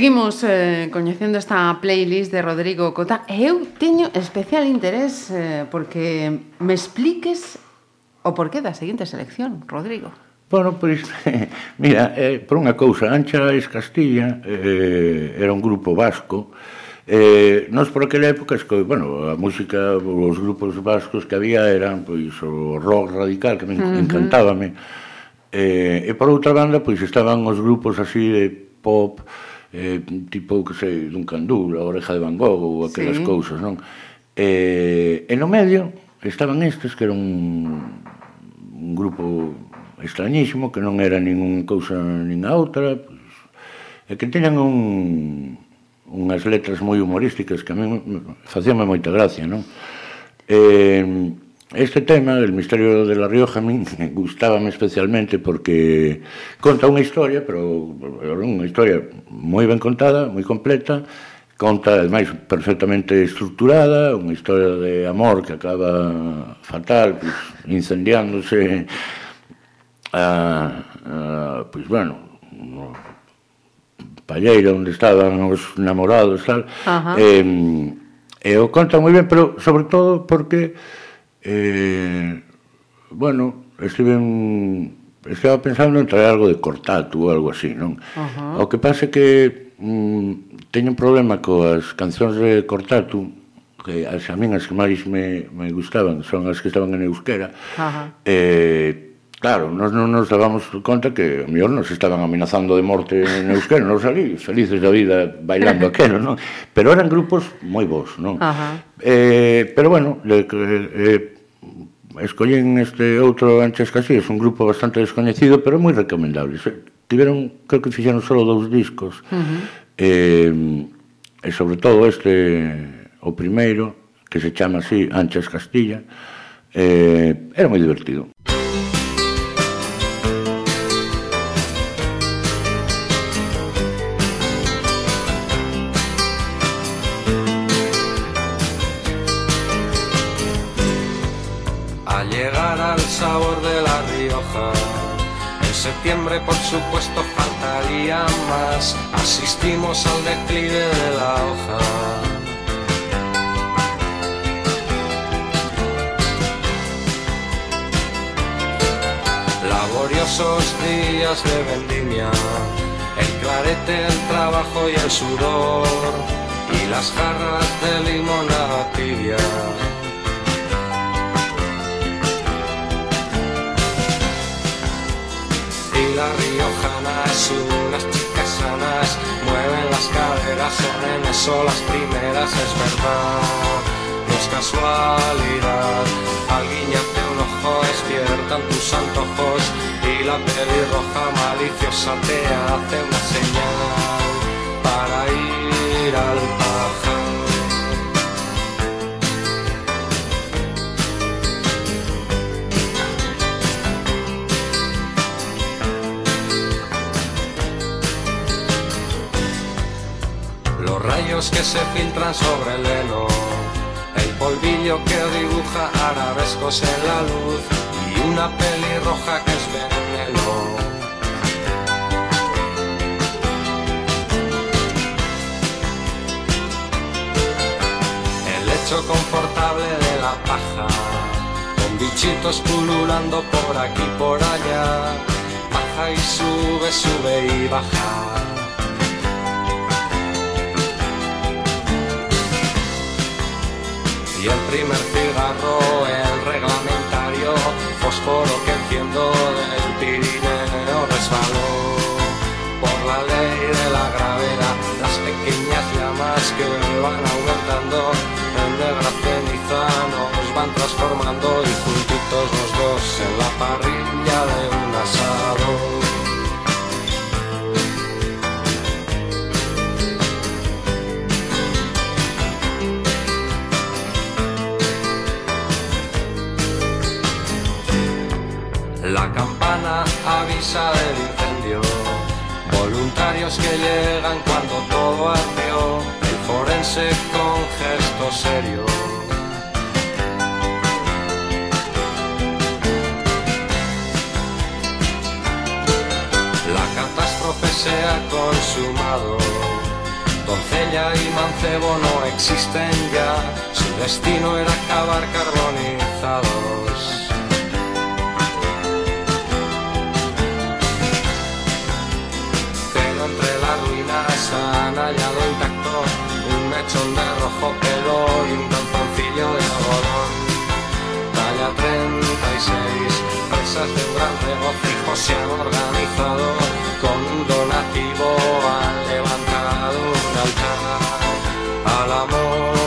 Speaker 2: Seguimos eh, coñecendo esta playlist de Rodrigo Cota e eu teño especial interés eh, porque me expliques o porqué da seguinte selección, Rodrigo.
Speaker 5: Bueno, pois, *laughs* mira, eh, por unha cousa, Ancha es Castilla eh, era un grupo vasco Eh, nos por aquela época, esco, bueno, a música, os grupos vascos que había eran pois o rock radical que me uh -huh. encantábame. Eh, e por outra banda, pois estaban os grupos así de pop, eh, tipo, que sei, dun candul, a oreja de Van Gogh ou aquelas
Speaker 2: sí.
Speaker 5: cousas, non? Eh, e no medio estaban estes que era
Speaker 3: un, un grupo extrañísimo que non era ninguna cousa nin a outra, pois, e que teñan un, unhas letras moi humorísticas que a mí facíame moita gracia, non? Eh, Este tema, el misterio de La Rioja, a mí gustábame especialmente porque conta unha historia, pero unha historia moi ben contada, moi completa, conta, ademais, perfectamente estructurada, unha historia de amor que acaba fatal, pues, incendiándose, a, a, pues, bueno, no, palleira onde estaban os namorados, tal,
Speaker 2: Ajá.
Speaker 3: eh, e o conta moi ben, pero sobre todo porque Eh, bueno, estive en estaba pensando en traer algo de cortato ou algo así, non?
Speaker 2: Uh -huh.
Speaker 3: O que pasa é que mm, teño un problema coas cancións de cortato que as, a min as que máis me, me gustaban son as que estaban en euskera
Speaker 2: uh -huh.
Speaker 3: eh, Claro, nós non nos dábamos conta que a mellor nos estaban amenazando de morte en Euskera, nos salí, felices da vida bailando *laughs* aquero, non? Pero eran grupos moi bons, non?
Speaker 2: Ajá.
Speaker 3: Eh, pero bueno, eh, eh, escollín este outro Anches Casillas, é un grupo bastante descoñecido, pero moi recomendable. Tiveron, creo que fixeron solo dous discos. Uh -huh. eh, e sobre todo este, o primeiro, que se chama así Anchas Castilla, eh, era moi divertido.
Speaker 6: Septiembre por supuesto faltaría más. Asistimos al declive de la hoja. Laboriosos días de vendimia, el clarete, el trabajo y el sudor, y las jarras de limonada tibia. Y la riojana es unas chicas sanas, mueven las caderas, son en eso las primeras, es verdad, no es casualidad, al guiñarte un ojo despiertan tus antojos y la pelirroja maliciosa te hace una señal Que se filtran sobre el heno, el polvillo que dibuja arabescos en la luz y una pelirroja que es veneno. El lecho confortable de la paja, con bichitos pululando por aquí y por allá, baja y sube, sube y baja. Y el primer cigarro, el reglamentario, fósforo que enciendo del Pirineo resbaló. Por la ley de la gravedad, las pequeñas llamas que van aumentando en negra ceniza nos van transformando y juntitos los dos en la parrilla de un asado. Avisa del incendio. Voluntarios que llegan cuando todo ardió. El forense con gesto serio. La catástrofe se ha consumado. Doncella y mancebo no existen ya. Su destino era acabar carbonizados. Han hallado intacto un mechón de rojo pelo y un calzoncillo de algodón. Talla 36, presas de un gran regocijo se han organizado con un donativo han levantado un altar al amor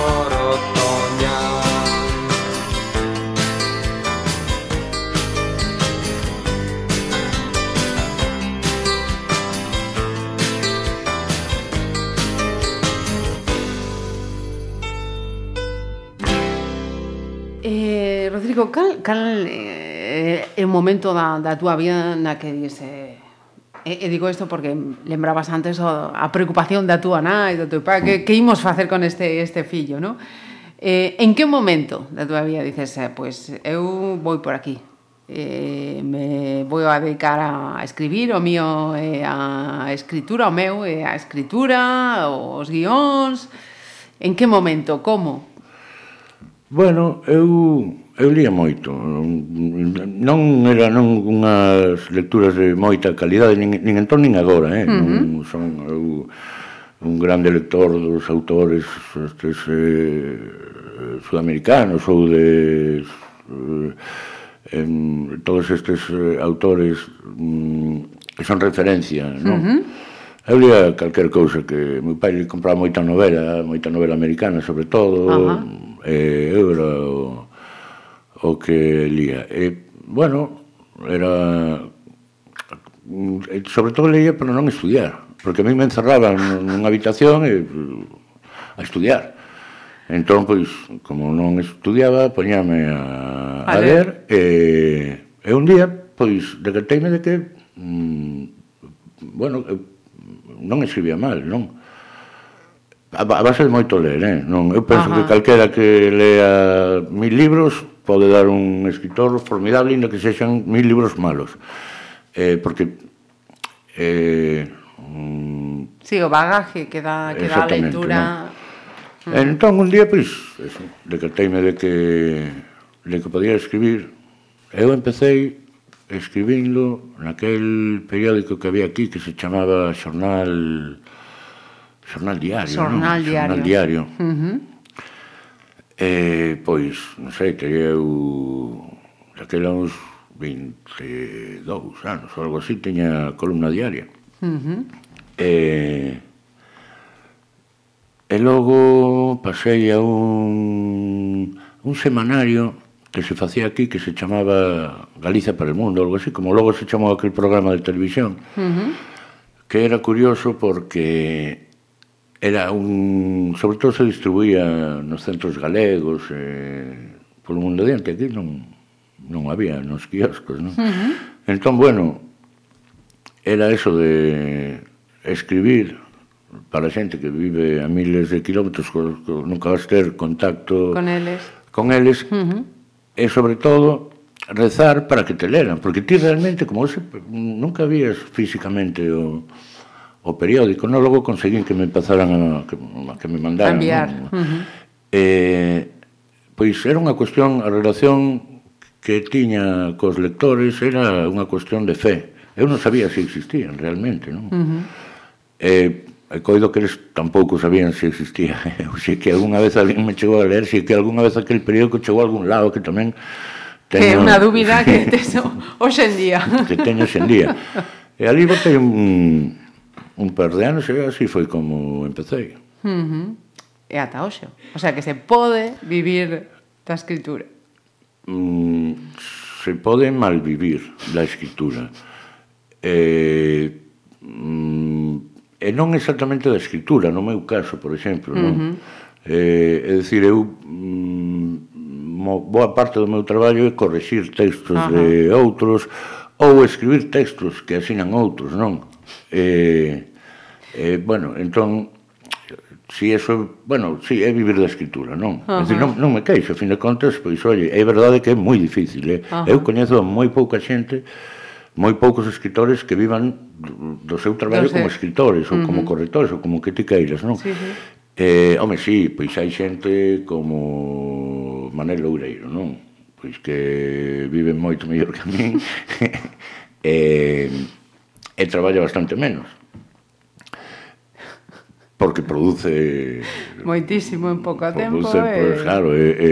Speaker 2: Rodrigo, cal, cal eh, é o momento da, da túa vida na que dices... E, e digo isto porque lembrabas antes o, a preocupación da túa nai, do teu pai, que, que imos facer con este, este fillo, non? Eh, en que momento da túa vida dices, eh, pois pues, eu vou por aquí, eh, me vou a dedicar a escribir o mío é eh, a escritura, o meu é eh, a escritura, os guións, en que momento, como?
Speaker 3: Bueno, eu Eu lía moito, non era non unhas lecturas de moita calidade, nin, nin entón nin agora, eh? Uh -huh. non son eu un grande lector dos autores estes, eh, sudamericanos ou de eh, en todos estes eh, autores mm, que son referencia, non? Uh -huh. Eu lia calquer cousa que meu pai compraba moita novela, moita novela americana sobre todo, uh -huh. eh, eu era o o que lía. E, bueno, era... Eh, sobre todo leía para non estudiar, porque a mí me encerraban nunha habitación e, a estudiar. Entón, pois, como non estudiaba, poñame a, a, a ler, e, e un día, pois, decateime de que, mm, bueno, eu non escribía mal, non? A, a base de moito ler, eh? Non, eu penso Ajá. que calquera que lea mil libros pode dar un escritor formidable inda que sexan mil libros malos eh, porque eh,
Speaker 2: mm, sí, o bagaje que dá, que dá a leitura
Speaker 3: ¿no? mm. entón un día pois pues, eso, decateime de que de que podía escribir eu empecé escribindo naquel periódico que había aquí que se chamaba Xornal Xornal Diario
Speaker 2: Xornal
Speaker 3: ¿no?
Speaker 2: Diario,
Speaker 3: Xornal Diario.
Speaker 2: Uh -huh
Speaker 3: E, pois, non sei, teria eu daquela uns 22 anos ou algo así, teña columna diaria.
Speaker 2: Uh -huh.
Speaker 3: E, e logo pasei a un, un semanario que se facía aquí que se chamaba Galiza para el Mundo, algo así, como logo se chamou aquel programa de televisión, uh -huh. que era curioso porque era un... sobre todo se distribuía nos centros galegos, eh, polo mundo diante, aquí non, non había nos quioscos, non? Uh -huh. Entón, bueno, era eso de escribir para xente que vive a miles de kilómetros co, co, nunca vas ter contacto
Speaker 2: con eles,
Speaker 3: con eles uh -huh. e sobre todo rezar para que te leran, porque ti realmente como se, nunca vías físicamente o, o periódico, non logo conseguín que me empezaran a, que, a que me mandaran.
Speaker 2: A enviar.
Speaker 3: Uh -huh. eh, pois era unha cuestión, a relación que tiña cos lectores era unha cuestión de fe. Eu non sabía se existían realmente, non? Uh -huh. eh, e coido que eles tampouco sabían se existía. *laughs* Eu sei que algunha vez alguén me chegou a ler, sei que algunha vez aquel periódico chegou a algún lado que tamén
Speaker 2: teño... Que é unha dúbida que *laughs* tes *laughs* hoxe en día.
Speaker 3: que teño hoxe en día. E ali botei un, un par de anos e así foi como empecé.
Speaker 2: Uh -huh. E ata hoxe. O sea, que se pode vivir da escritura.
Speaker 3: Mm, se pode mal vivir da escritura. Eh, mm, e non exactamente da escritura, no meu caso, por exemplo, non? Uh -huh. eh, é dicir, eu mm, boa parte do meu traballo é corrixir textos uh -huh. de outros ou escribir textos que asinan outros, non? Eh, eh, bueno, entón, si eso, bueno, si é vivir da escritura, non? Uh -huh. decir, non, non me queixo, a fin de contas, pois, oi, é verdade que é moi difícil, eh? Uh -huh. Eu coñezo moi pouca xente moi poucos escritores que vivan do seu traballo como escritores ou uh -huh. como correctores ou como que ti queiras, non? Sí, sí. Eh, home, sí, pois hai xente como Manel Loureiro, non? Pois que viven moito mellor que a min. *laughs* eh, e traballa bastante menos porque produce
Speaker 2: moitísimo en pouco tempo
Speaker 3: produce, e... claro e, e,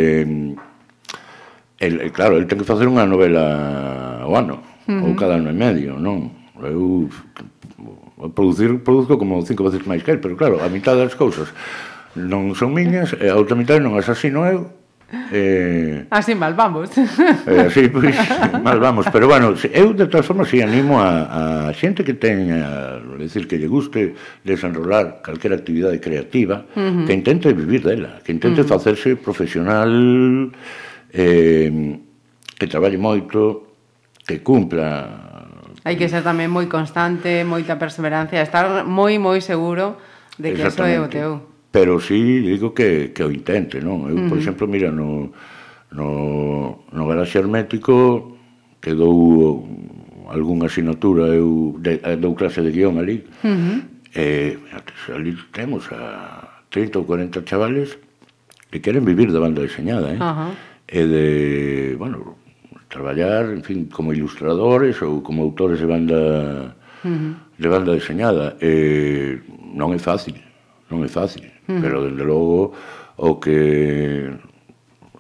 Speaker 3: el, claro, el ten que facer unha novela ao ano uh -huh. ou cada ano e medio non? eu producir, produzco como cinco veces máis que el pero claro, a mitad das cousas non son miñas e a outra mitad non as asino eu
Speaker 2: Eh, así mal vamos.
Speaker 3: Eh, así, pois, mal vamos. Pero bueno, eu de todas formas si animo a, a xente que teña, decir, que lle guste desenrolar calquera actividade creativa, uh -huh. que intente vivir dela, que intente uh -huh. facerse profesional, eh, que traballe moito, que cumpla...
Speaker 2: Hai que ser tamén moi constante, moita perseverancia, estar moi, moi seguro de que eso é o teu
Speaker 3: pero sí digo que, que o intente, non? Eu, uh
Speaker 2: -huh.
Speaker 3: por exemplo, mira, no, no, no garaxe Hermético quedou algunha asignatura, eu de, eh, dou clase de guión ali,
Speaker 2: uh -huh.
Speaker 3: e ali temos a 30 ou 40 chavales que queren vivir da banda diseñada, eh?
Speaker 2: Uh -huh.
Speaker 3: e de, bueno, traballar, en fin, como ilustradores ou como autores de banda
Speaker 2: uh -huh.
Speaker 3: de banda diseñada. Eh, non é fácil, non é fácil. Pero, dende logo, o que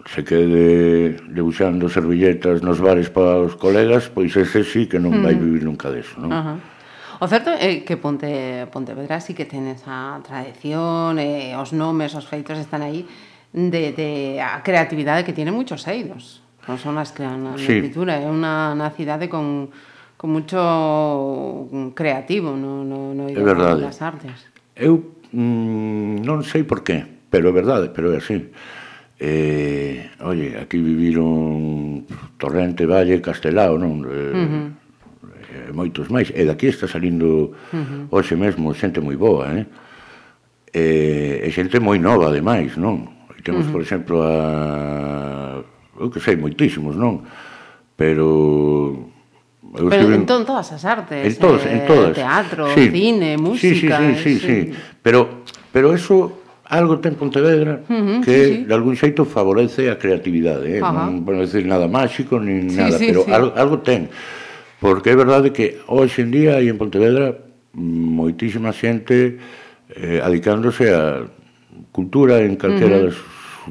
Speaker 3: se quede debuxando servilletas nos bares para os colegas, pois ese sí que non vai vivir nunca deso, non?
Speaker 2: Uh -huh. O certo é que Ponte, Pontevedra sí que ten esa tradición, eh, os nomes, os feitos están aí, de, de a creatividade que tiene moitos eidos. Non son as que na
Speaker 3: sí.
Speaker 2: pintura, é unha, unha cidade con, con mucho creativo no, no, no,
Speaker 3: é verdade.
Speaker 2: das artes.
Speaker 3: Eu mm, non sei por qué, pero é verdade, pero é así. Eh, oye, aquí viviron Torrente, Valle, Castelao, non? Eh,
Speaker 2: uh eh, -huh
Speaker 3: e moitos máis. E daqui está salindo hoxe mesmo xente moi boa, eh? E, e xente moi nova, ademais, non? E temos, por exemplo, a... Eu que sei, moitísimos, non? Pero... Eu
Speaker 2: Pero
Speaker 3: estive...
Speaker 2: en todas as artes,
Speaker 3: en todas,
Speaker 2: eh,
Speaker 3: en todas.
Speaker 2: teatro,
Speaker 3: sí.
Speaker 2: cine, música...
Speaker 3: Sí, sí, sí, sí, sí. sí. Pero, pero eso algo ten Pontevedra
Speaker 2: uh -huh,
Speaker 3: que
Speaker 2: sí, sí.
Speaker 3: de algún xeito favorece a creatividade, eh?
Speaker 2: Ajá.
Speaker 3: non vou decir nada máxico nin
Speaker 2: sí,
Speaker 3: nada,
Speaker 2: sí,
Speaker 3: pero
Speaker 2: sí.
Speaker 3: Algo, algo ten. Porque é verdade que hoxe en día aí en Pontevedra mm, moitísima xente eh, adicándose a cultura en calquera
Speaker 2: uh
Speaker 3: -huh. das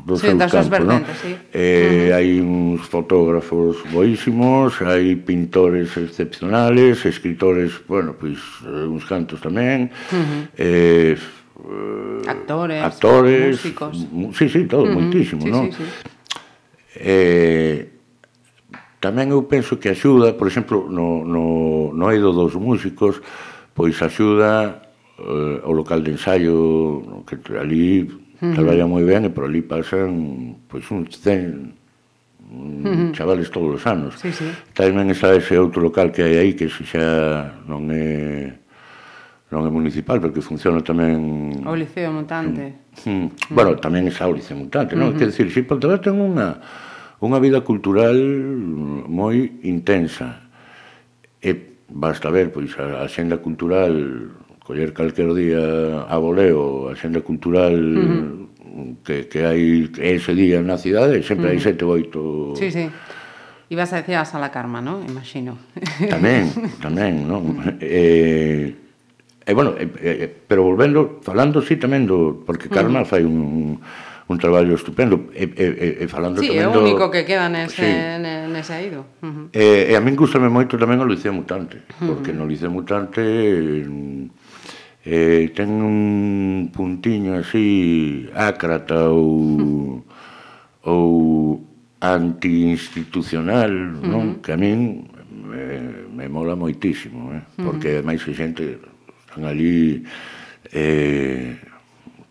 Speaker 3: dos
Speaker 2: sí, seu
Speaker 3: campos, non?
Speaker 2: Sí.
Speaker 3: Eh, uh -huh. hai uns fotógrafos boísimos, hai pintores excepcionales, escritores, bueno, pois eh, uns cantos tamén.
Speaker 2: Uh
Speaker 3: eh, -huh.
Speaker 2: Eh, actores,
Speaker 3: actores,
Speaker 2: músicos.
Speaker 3: Sí, sí, todo,
Speaker 2: uh -huh.
Speaker 3: moitísimo,
Speaker 2: sí,
Speaker 3: non?
Speaker 2: Sí, sí.
Speaker 3: Eh, tamén eu penso que axuda, por exemplo, no, no, no eido dos músicos, pois axuda eh, o local de ensaio que ali
Speaker 2: Uh.
Speaker 3: Traballa moi ben e por ali pasan pois uns 100 chavales todos os anos.
Speaker 2: Sí, sí.
Speaker 3: Tamén está ese outro local que hai aí que se xa non é non é municipal, porque funciona tamén...
Speaker 2: O Liceo Mutante.
Speaker 3: Mm. Bueno, tamén está o Liceo Mutante, non?
Speaker 2: Uh
Speaker 3: -huh. Quer si Xipoltabá ten unha, unha vida cultural moi intensa. E basta ver, pois, a, a xenda cultural coller calquer día a voleo a xenda cultural
Speaker 2: uh
Speaker 3: que, que hai ese día na cidade, sempre uh
Speaker 2: hai
Speaker 3: sete oito...
Speaker 2: Sí, sí. Ibas a decir a Sala Karma, non? Imagino. *laughs*
Speaker 3: Tamén, tamén, non? Eh, e, eh, bueno, eh, eh, pero volvendo, falando sí tamén do... Porque Karma
Speaker 2: uh
Speaker 3: fai un, un traballo estupendo e, e, e falando
Speaker 2: sí,
Speaker 3: tamén do...
Speaker 2: Sí, é o único que queda nese,
Speaker 3: sí.
Speaker 2: nese aido. Uh eh, -huh.
Speaker 3: e, e a min gustame moito tamén o Liceo Mutante, porque
Speaker 2: uh
Speaker 3: no Liceo Mutante... Eh, eh, ten un puntiño así ácrata ou *laughs* ou antiinstitucional, uh -huh. non? Que a min me, me mola moitísimo, eh? porque máis que xente están ali eh,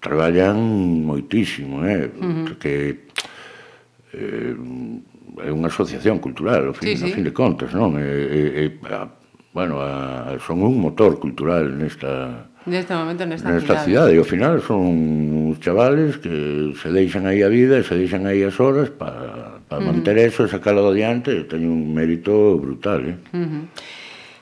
Speaker 3: traballan moitísimo, eh?
Speaker 2: Uh -huh.
Speaker 3: que eh, é unha asociación cultural, ao fin,
Speaker 2: sí, sí.
Speaker 3: ao fin de contas, non? E, e, e, a, bueno, a, son un motor cultural nesta
Speaker 2: Neste momento nesta,
Speaker 3: nesta cidade. cidade. E ao final son uns chavales que se deixan aí a vida, se deixan aí as horas para pa
Speaker 2: uh -huh.
Speaker 3: manter eso, sacalo adiante, teño un mérito brutal, eh?
Speaker 2: Uh -huh.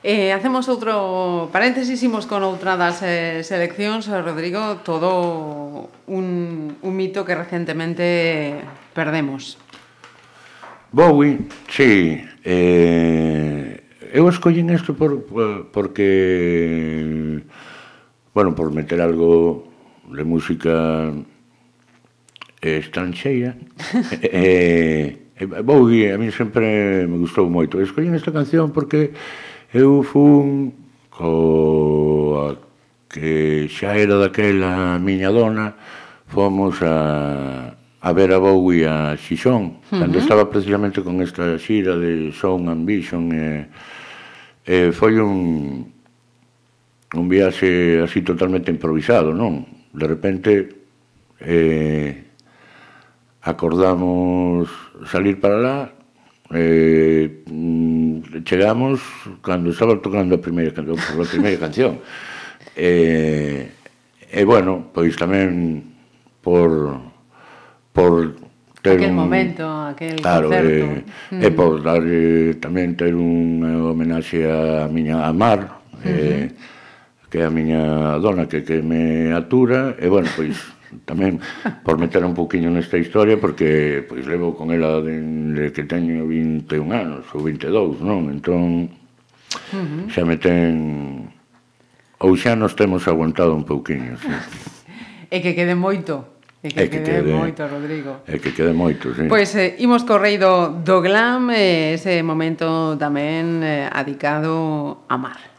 Speaker 2: Eh, hacemos outro paréntesis, imos con outra das eh, seleccións, eh, Rodrigo, todo un, un mito que recentemente perdemos.
Speaker 3: Bowie, sí, eh, eu escollín isto por, por, porque bueno, por meter algo de música eh, estranxeira *laughs* eh, eh, Bowie a mí sempre me gustou moito escollín esta canción porque eu fun coa que xa era daquela miña dona fomos a, a ver a Bowie a Xixón uh
Speaker 2: -huh.
Speaker 3: cando estaba precisamente con esta xira de Sound Ambition, e, e foi un un viaxe así totalmente improvisado, non? De repente eh, acordamos salir para lá, eh, mm, chegamos cando estaba tocando a primeira, canción, a primeira canción. *laughs* Eh, e, eh, bueno, pois tamén por por ter
Speaker 2: aquel
Speaker 3: un,
Speaker 2: momento, aquel
Speaker 3: claro,
Speaker 2: concerto.
Speaker 3: E, mm. e por dar tamén ter unha homenaxe a miña a Mar, uh -huh. eh, que é a miña dona que, que me atura, e bueno, pois *laughs* tamén por meter un poquinho nesta historia, porque pois levo con ela de, de que teño 21 anos, ou 22, non? Entón, xa me ten... Ou xa nos temos aguantado un pouquiño, sí. *laughs*
Speaker 2: e que quede moito. E que,
Speaker 3: e que
Speaker 2: quede,
Speaker 3: quede
Speaker 2: moito, Rodrigo.
Speaker 3: E que quede moito, sí.
Speaker 2: Pois eh, imos correido do glam, eh, ese momento tamén eh, adicado a mar.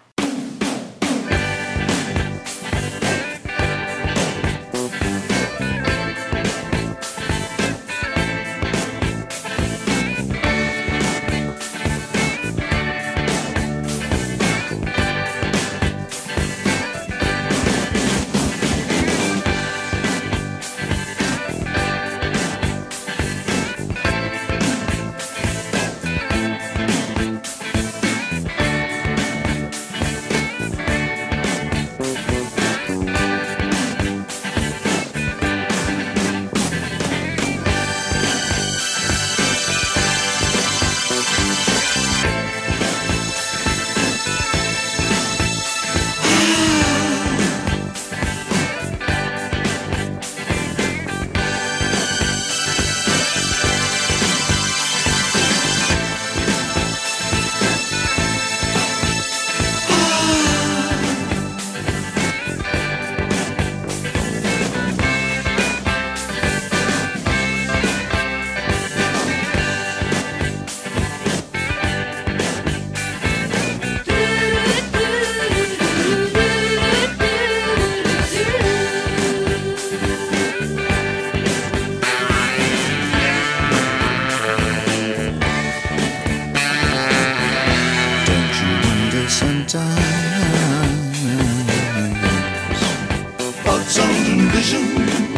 Speaker 7: Vision?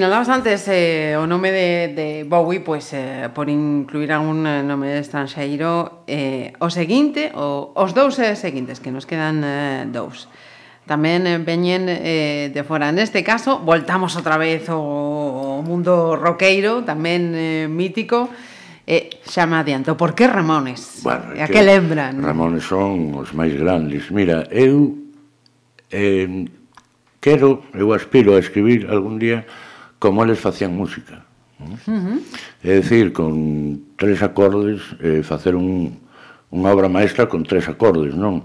Speaker 2: sinalabas antes eh, o nome de, de Bowie, pois eh, por incluir algún eh, nome estranxeiro, eh, o seguinte, o, os dous eh, seguintes, que nos quedan eh, dous tamén eh, veñen eh, de fora. Neste caso, voltamos outra vez ao mundo roqueiro, tamén eh, mítico, e eh, xa me adianto, por que Ramones?
Speaker 3: Bueno,
Speaker 2: a que, que lembran?
Speaker 3: Ramones son os máis grandes. Mira, eu eh, quero, eu aspiro a escribir algún día como eles facían música. Uh -huh. É dicir, con tres acordes, eh, facer un, unha obra maestra con tres acordes, non?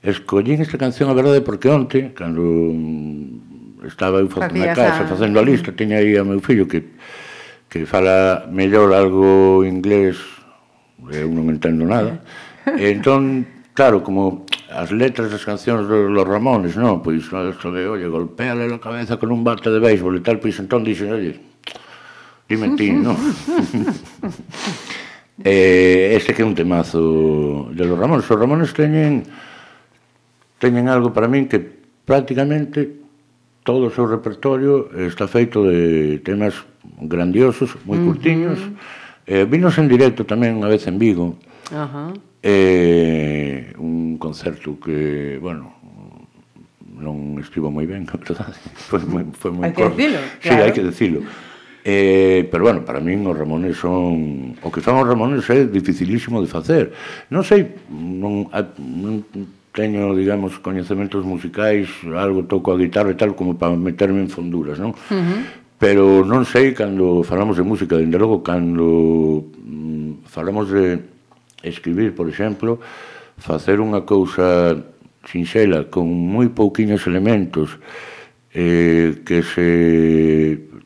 Speaker 3: Escollín esta canción, a verdade, porque onte, cando estaba eu na casa
Speaker 2: a...
Speaker 3: facendo a lista, tiña aí a meu fillo que, que fala mellor algo inglés, eu non entendo nada, e entón, claro, como as letras das cancións dos, dos Ramones, non? Pois, isto de, oye, golpeale a cabeza con un bate de béisbol e tal, pois entón dixen, oye, dime ti, non? *laughs* eh, este que é un temazo de los Ramones. Os Ramones teñen teñen algo para min que prácticamente todo o seu repertorio está feito de temas grandiosos, moi curtiños. Uh -huh. eh, vinos en directo tamén unha vez en Vigo.
Speaker 2: Uh -huh.
Speaker 3: Eh, un concerto que, bueno, non estivo moi ben, *laughs* verdad? Foi moi, foi moi
Speaker 2: hai
Speaker 3: corto.
Speaker 2: Que
Speaker 3: decilo,
Speaker 2: claro.
Speaker 3: Sí, hai que dicilo. Eh, pero bueno, para min os Ramones son o que son os Ramones é dificilísimo de facer. Non sei, non, non teño, digamos, coñecementos musicais, algo toco a guitarra e tal como para meterme en fonduras, non? Uh -huh. Pero non sei cando falamos de música, dende logo cando mm, falamos de escribir, por exemplo, facer unha cousa sinxela con moi pouquiños elementos eh, que se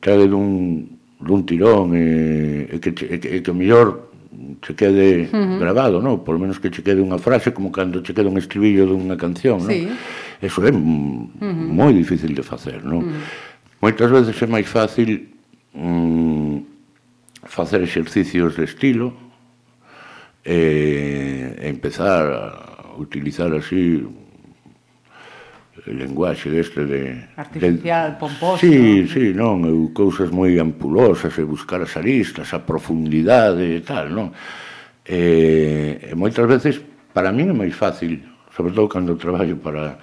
Speaker 3: trague dun, dun tirón eh, e eh, que, e que, e que mellor che quede uh -huh. grabado, non? Por menos que che quede unha frase como cando che queda un estribillo dunha canción,
Speaker 2: non?
Speaker 3: No? Eso é uh -huh. moi difícil de facer, non? Uh -huh. Moitas veces é máis fácil mm, facer exercicios de estilo, eh, empezar a utilizar así el lenguaxe deste de...
Speaker 2: Artificial,
Speaker 3: de,
Speaker 2: pomposo.
Speaker 3: Sí, sí, non, eu, cousas moi ampulosas, e buscar as aristas, a profundidade e tal, non? E, eh, e eh, moitas veces, para mí é máis fácil, sobre todo cando traballo para,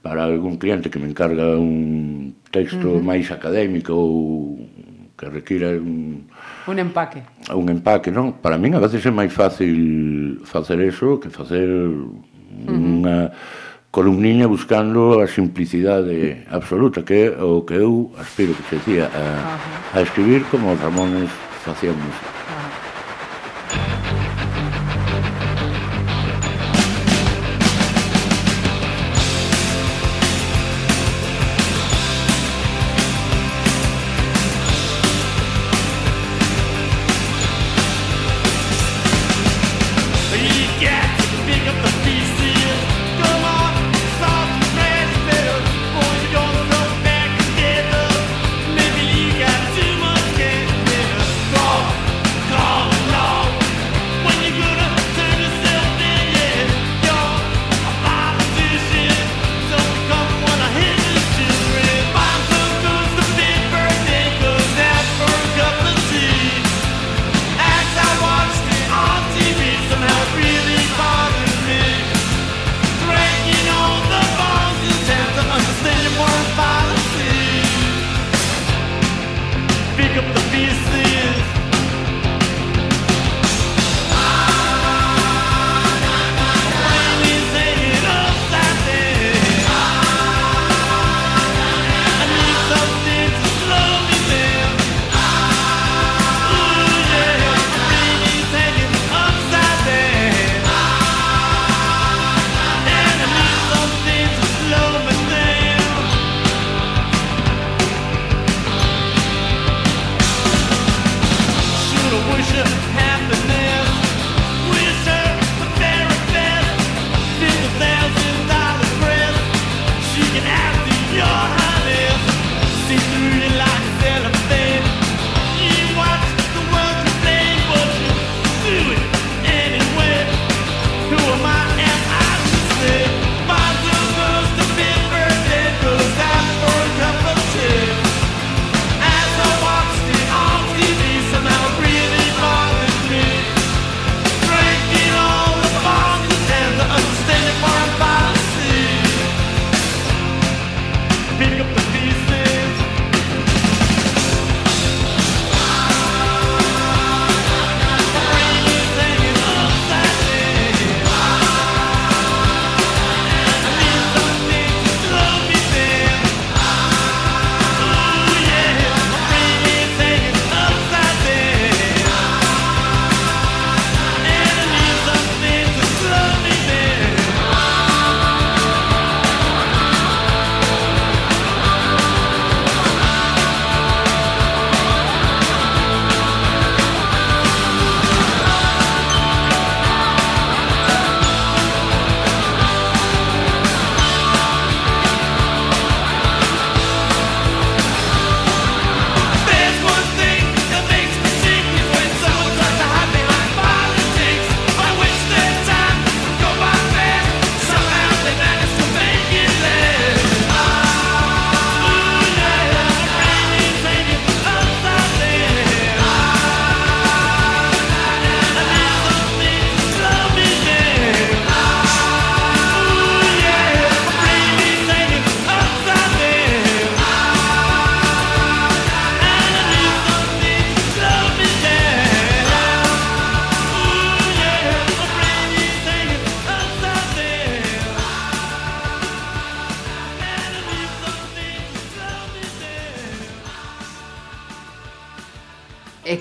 Speaker 3: para algún cliente que me encarga un texto uh -huh. máis académico ou que requira un,
Speaker 2: Un empaque.
Speaker 3: Un empaque, non? Para min a veces é máis fácil facer eso que facer uh -huh. unha columniña buscando a simplicidade absoluta, que é o que eu aspiro que se dicía a, uh -huh. a escribir como Ramones facían música.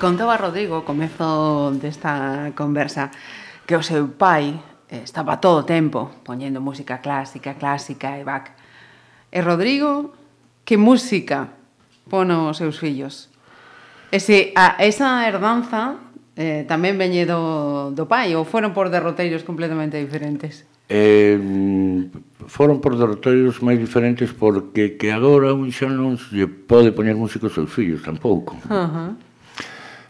Speaker 2: contaba Rodrigo ao comezo desta conversa que o seu pai eh, estaba todo o tempo poñendo música clásica, clásica e Bach. E Rodrigo, que música pon os seus fillos? E se a esa herdanza eh, tamén veñe do, do pai ou foron por derroteiros completamente diferentes?
Speaker 3: eh, foron por derroteiros máis diferentes porque que agora un xa non lle pode poñer músicos aos seus fillos tampouco.
Speaker 2: Uh -huh.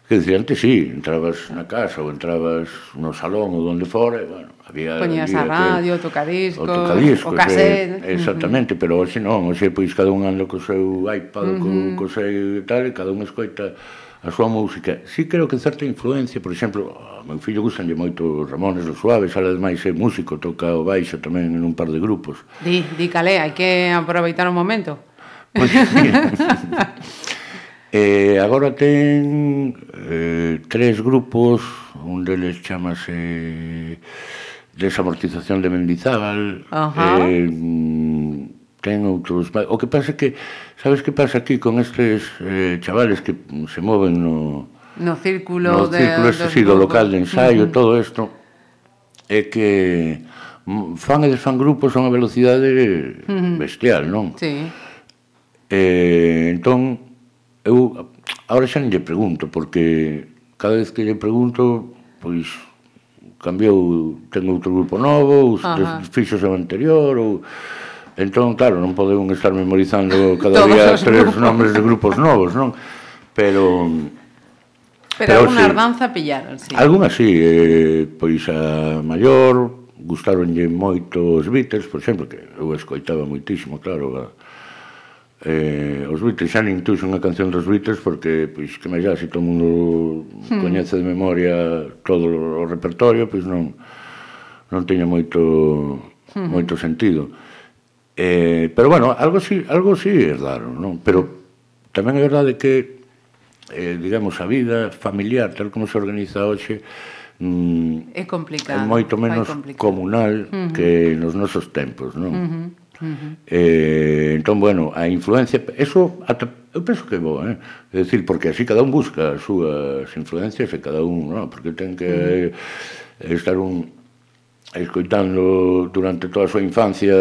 Speaker 3: Que dicir, antes sí, entrabas na casa ou entrabas no salón ou onde fora, e, bueno, había...
Speaker 2: Poñías a radio,
Speaker 3: que,
Speaker 2: tocadiscos,
Speaker 3: o tocadiscos,
Speaker 2: o cassette...
Speaker 3: Eh, exactamente, uh -huh. pero hoxe non, hoxe pois cada un anda co seu iPad, uh -huh. co, co seu tal, e cada un escoita a súa música. Si sí, creo que certa influencia, por exemplo, a meu fillo gustanlle moito Ramones dos Suaves, ala ademais é músico, toca o baixo tamén en un par de grupos.
Speaker 2: Di, di calé, hai que aproveitar o momento.
Speaker 3: Pois, pues, *laughs* Eh, agora ten eh, tres grupos, un deles chamase Desamortización de Mendizábal,
Speaker 2: uh
Speaker 3: -huh. eh, ten outros... O que pasa que, sabes que pasa aquí con estes eh, chavales que se moven no...
Speaker 2: No círculo,
Speaker 3: no
Speaker 2: de,
Speaker 3: círculo este, sí, do local de ensaio, uh -huh. todo isto, é que fan e desfan grupos a unha velocidade uh -huh. bestial, non?
Speaker 2: Sí.
Speaker 3: Eh, entón, Eu agora xa non lle pregunto, porque cada vez que lle pregunto, pois cambiou, ten outro grupo novo,
Speaker 2: Ajá.
Speaker 3: fixos o anterior, ou... Entón, claro, non podemos estar memorizando *laughs* cada
Speaker 2: Todos
Speaker 3: día tres
Speaker 2: grupos.
Speaker 3: nomes de grupos novos, non? Pero...
Speaker 2: Pero,
Speaker 3: pero
Speaker 2: alguna
Speaker 3: sí,
Speaker 2: ardanza pillaron, sí.
Speaker 3: Alguna sí, eh, pois a maior, gustaronlle moito os Beatles, por exemplo, que eu escoitaba moitísimo, claro, a, eh, os Beatles xa nin tuxo unha canción dos Beatles porque, pois, que máis se todo o mundo hmm. coñece de memoria todo o repertorio, pois non non teña moito hmm. moito sentido. Eh, pero bueno, algo si, algo si herdaron, non? Pero tamén é verdade que eh, digamos a vida familiar tal como se organiza hoxe mm,
Speaker 2: é complicado,
Speaker 3: é moito menos comunal uh -huh. que nos nosos tempos, non? Uh
Speaker 2: -huh Uh -huh.
Speaker 3: eh, entón, bueno, a influencia, eso ata, eu penso que é boa, eh? é dicir, porque así cada un busca as súas influencias e cada un, no? porque ten que uh -huh. estar un escoitando durante toda a súa infancia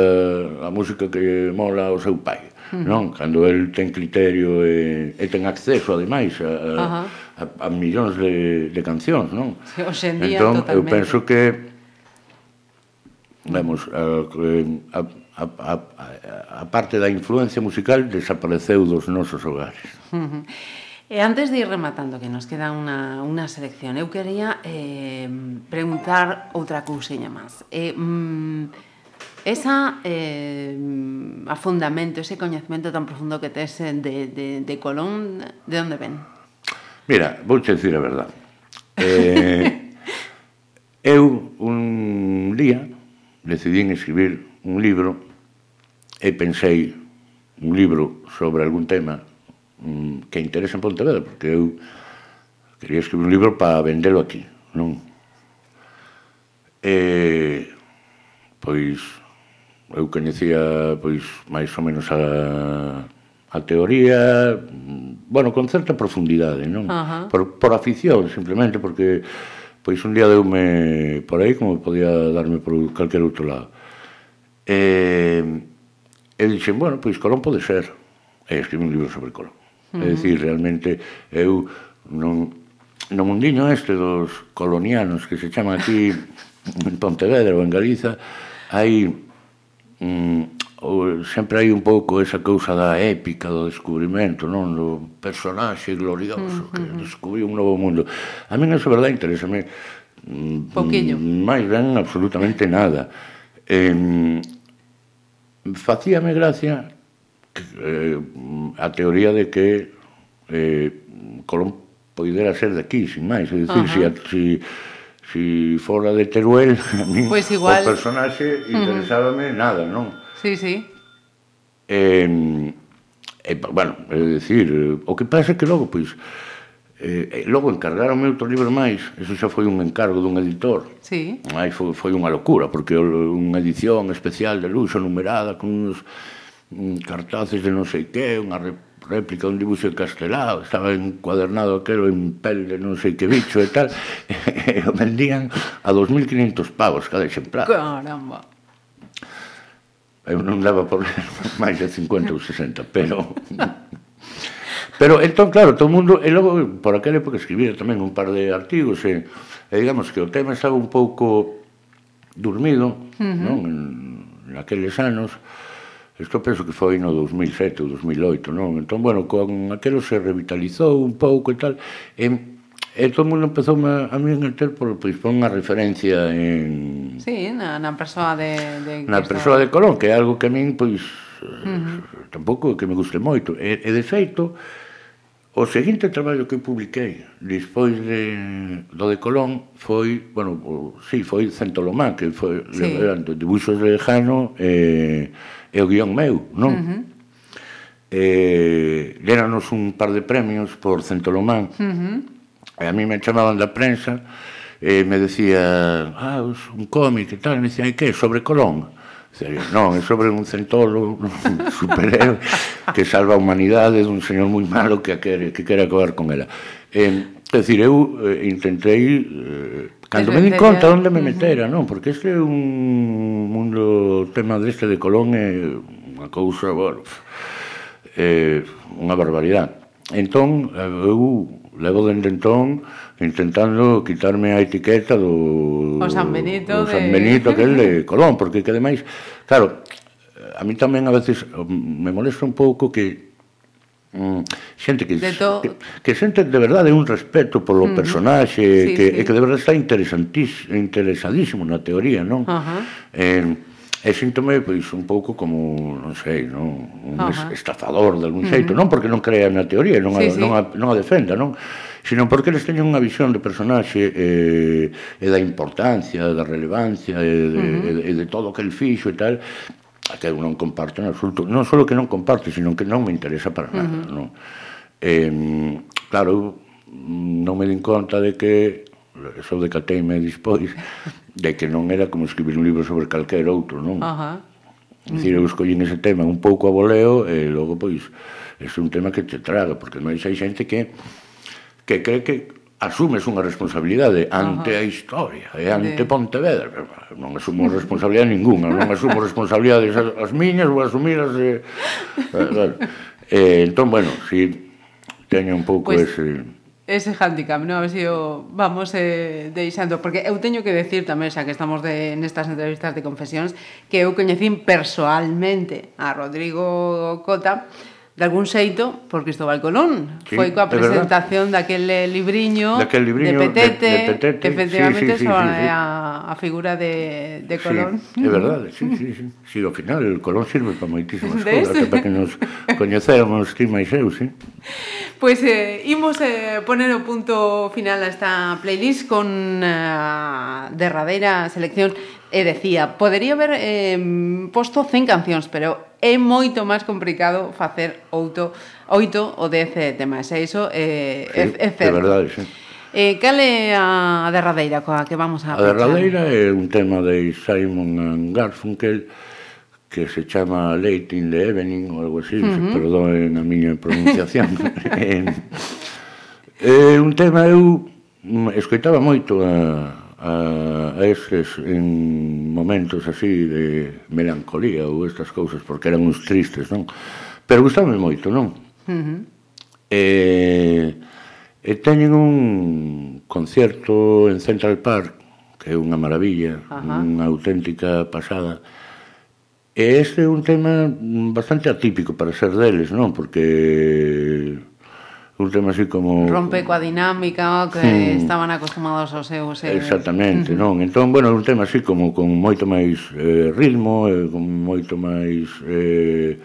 Speaker 3: a música que mola ao seu pai, uh -huh. non? Cando el ten criterio e, e ten acceso, ademais, a, uh
Speaker 2: -huh.
Speaker 3: a, a millóns de, de cancións, non?
Speaker 2: Hoxe en día,
Speaker 3: entón,
Speaker 2: totalmente.
Speaker 3: eu penso que, vemos, a, a, a a, a, a parte da influencia musical desapareceu dos nosos hogares.
Speaker 2: Uh -huh. E antes de ir rematando, que nos queda unha, unha selección, eu quería eh, preguntar outra cousinha máis. Eh, mm, esa eh, afundamento, ese coñecemento tan profundo que tes de, de, de Colón, de onde ven?
Speaker 3: Mira, vou te dicir a verdad. Eh, *laughs* eu un día decidín escribir un libro e pensei un libro sobre algún tema mm, que interesa en Pontevedra, porque eu quería escribir un libro para vendelo aquí, non? E, pois, eu coñecía, pois, máis ou menos a, a teoría, mm, bueno, con certa profundidade, non?
Speaker 2: Uh -huh.
Speaker 3: por, por afición, simplemente, porque pois un día deume por aí como podía darme por calquer outro lado. Eh, E dixen, bueno, pois Colón pode ser. E escribí un libro sobre Colón. Uh -huh. É dicir, realmente eu non no mundiño este dos colonianos que se chama aquí en Pontevedra ou en Galiza hai mm, o, sempre hai un pouco esa cousa da épica do descubrimento non do personaxe glorioso uh -huh. que descubriu un novo mundo a min esa verdade interesa me
Speaker 2: mm,
Speaker 3: máis ben absolutamente nada eh, facíame gracia eh, a teoría de que eh, Colón poidera ser de aquí, sin máis, é dicir, si, si, si fora de Teruel, *laughs* a mí
Speaker 2: pois pues igual.
Speaker 3: o personaxe interesábame uh -huh. nada, non?
Speaker 2: Sí, sí.
Speaker 3: Eh, eh, bueno, é dicir, eh, o que pasa é que logo, pois, pues, Eh, e logo encargaronme outro libro máis, eso xa foi un encargo dun editor.
Speaker 2: Sí.
Speaker 3: Aí foi, foi unha locura, porque unha edición especial de luxo numerada con uns cartaces de non sei que, unha réplica un dibuixo castelao, estaba encuadernado aquelo en pel de non sei que bicho e tal, *laughs* e o vendían a 2.500 pavos cada exemplar.
Speaker 2: Caramba.
Speaker 3: Eu non daba por *laughs* máis de 50 ou 60, pero *laughs* Pero entón, claro, todo o mundo, e logo, por aquela época escribía tamén un par de artigos, e, e digamos que o tema estaba un pouco dormido, uh -huh. non? En, naqueles anos, isto penso que foi no 2007 ou 2008, non? Entón, bueno, con aquelo se revitalizou un pouco e tal, e, e todo mundo empezou a, a mí a ter por, pois, por unha referencia en...
Speaker 2: Sí, na, na persoa de... de
Speaker 3: na persoa de Colón, que é algo que a min, pois, uh eh, -huh. tampouco que me guste moito. E, e de feito, O seguinte traballo que publiquei despois de, do de Colón foi, bueno, o, sí, foi Centolomán, que foi sí. eran dibuixos de Jano e, e o guión meu, non? Uh -huh. eh, un par de premios por Centolomán. Uh -huh. E a mí me chamaban da prensa e me decía, ah, un cómic e tal, e me dicían, e que, sobre Colón? Serio, non, é sobre un centolo, un superhéroe que salva a humanidade dun señor moi malo que quere, que quere acabar con ela. Eh, é dicir, eu eh, intentei eh, cando me di conta onde me metera, non, porque este é un mundo tema deste de Colón é unha cousa, bueno, eh, unha barbaridade. Entón, eh, eu levo dende entón intentando quitarme a etiqueta do...
Speaker 2: O San Benito,
Speaker 3: do San Benito de... que é de *laughs* Colón, porque que ademais, claro, a mí tamén a veces me molesta un pouco que mm, xente que, to... que, que xente de verdade un respeto polo uh -huh. personaxe sí, que, sí. que de verdade está interesantísimo, interesadísimo na teoría, non? Uh -huh. eh, E síntome pois un pouco como, non sei, non, un Ajá. estafador de algún xeito, uh -huh. non porque non crea na teoría, non sí, a, sí. non a, non a defenda, non, sino porque eles teñen unha visión de personaxe eh, e da importancia, da relevancia e de, uh -huh. e de, de todo o que el fixo e tal, que eu non comparto en absoluto, non só que non comparto, sino que non me interesa para nada, uh -huh. non. Eh, claro, eu non me din conta de que eso decateime despois de que non era como escribir un libro sobre calquer outro, non? Ajá. Uh -huh. Dicir, eu escollín ese tema un pouco a voleo e logo, pois, é un tema que te traga, porque non hai xente que que cree que asumes unha responsabilidade ante Ajá. a historia e ante de... Pontevedra non asumo responsabilidade ninguna non asumo responsabilidades as, as miñas ou asumiras... e, eh, eh, entón, bueno, si teño un pouco pues, ese
Speaker 2: ese handicap, non? Así o vamos eh, deixando, porque eu teño que decir tamén, xa que estamos de, nestas entrevistas de confesións, que eu coñecín persoalmente a Rodrigo Cota, de algún xeito por Cristóbal Colón. Sí, Foi coa presentación daquele eh, libriño,
Speaker 3: daquel libriño
Speaker 2: de Petete, de, de Petete que efectivamente sí, sí, sobre sí, sí. Eh, a, a figura de, de Colón.
Speaker 3: Sí, é verdade, sí, sí, sí. sí, ao final Colón sirve para moitísimas *laughs* cousas, para que nos coñeceramos ti máis eu, sí.
Speaker 2: Pois pues, eh, imos eh, poner o punto final a esta playlist con eh, derradeira selección e decía, podería haber eh, posto 100 cancións, pero é moito máis complicado facer outo, oito ou dez eh, temas. E iso eh, é, sí, é, é certo.
Speaker 3: É verdade, sí.
Speaker 2: Eh, cal é a derradeira coa que vamos a
Speaker 3: A derradeira é un tema de Simon Garfunkel que se chama Late in the Evening ou algo así, uh -huh. perdoen a miña pronunciación. *laughs* Eh, é un tema eu mm, escoitaba moito a Eh, a, a estes en momentos así de melancolía ou estas cousas, porque eran uns tristes, non? Pero gustame moito, non? Uh -huh. E, e teñen un concerto en Central Park, que é unha maravilla, uh -huh. unha auténtica pasada, E este é un tema bastante atípico para ser deles, non? Porque un tema así como...
Speaker 2: Rompe coa dinámica que hmm. estaban acostumados aos seus... Eh...
Speaker 3: Exactamente, non? Entón, bueno, un tema así como con moito máis eh, ritmo, eh, con moito máis eh,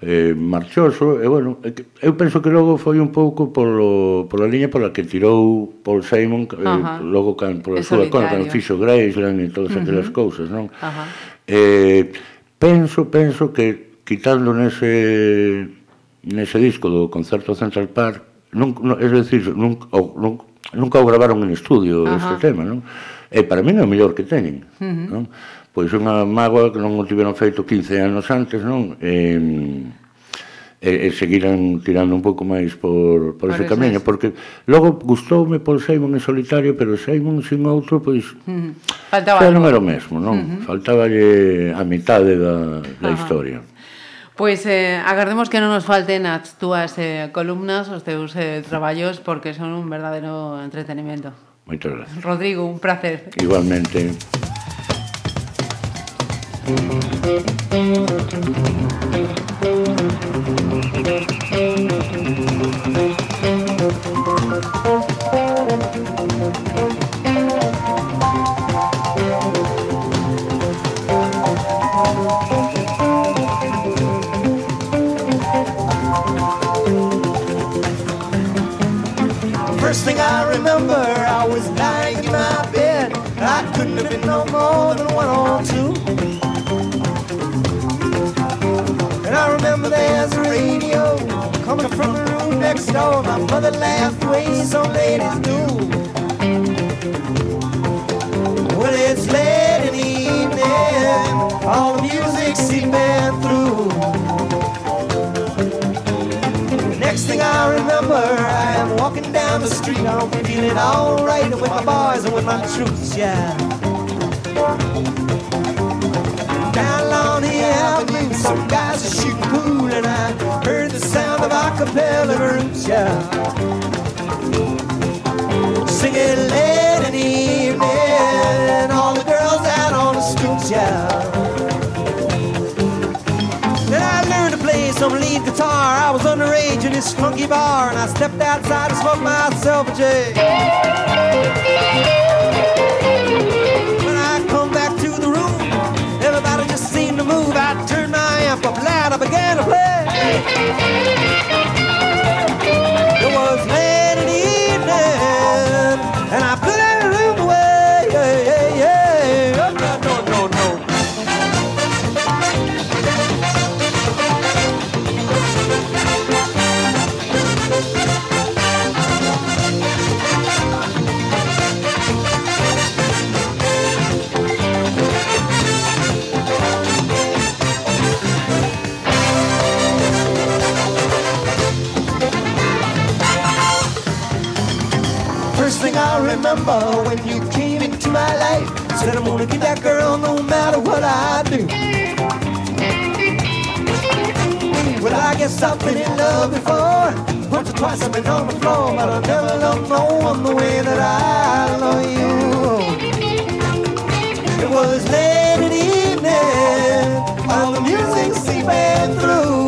Speaker 3: eh, marchoso, e bueno, eu penso que logo foi un pouco polo, pola liña pola que tirou Paul Simon, eh, logo can, pola súa conta, cando fixo Graceland e todas aquelas uh -huh. cousas, non? Ajá. Eh, penso, penso que quitando nese, nese disco do Concerto Central Park, non, non, é dicir, non, ou, non, nunca o gravaron en estudio Ajá. este tema, non? E para mí é o mellor que teñen, uh -huh. non? Pois unha mágoa que non o tiveron feito 15 anos antes, non? E, e, e seguiran tirando un pouco máis por, por,
Speaker 2: por
Speaker 3: ese camiño, porque logo gustoume Paul Simon en solitario, pero Simon sin outro, pois...
Speaker 2: Uh -huh. Faltaba
Speaker 3: xa non era o mesmo, non? Uh -huh. Faltaba a mitade da, da
Speaker 2: Ajá.
Speaker 3: historia.
Speaker 2: Pois eh, agardemos que non nos falten as túas eh, columnas, os teus eh, traballos, porque son un verdadeiro entretenimento.
Speaker 3: Moitas gracias.
Speaker 2: Rodrigo, un placer.
Speaker 3: Igualmente. Thank you.
Speaker 8: First thing I remember, I was lying in my bed. I couldn't have been no more than one or two. And I remember there's a radio coming from the room next door. My mother laughed way some ladies do. Well, it's late in the evening, all the music seeping through. Next thing I remember, down the street. I'm feeling alright with my boys and with my troops, yeah. Down along the avenue, some guys are shooting pool, and I heard the sound of acapella groups, yeah. Singing late in the evening, all the girls out on the stoops, yeah. Some lead guitar. I was underage in this funky bar, and I stepped outside to smoke myself a J. When I come back to the room, everybody just seemed to move. I turned my amp up loud, I began to play. I when you came into my life, said I'm gonna get that girl no matter what I do. Well, I guess I've been in love before. Once or twice I've been on the floor, but I never loved no one the way that I love you. It was late the evening, all the music seeping through.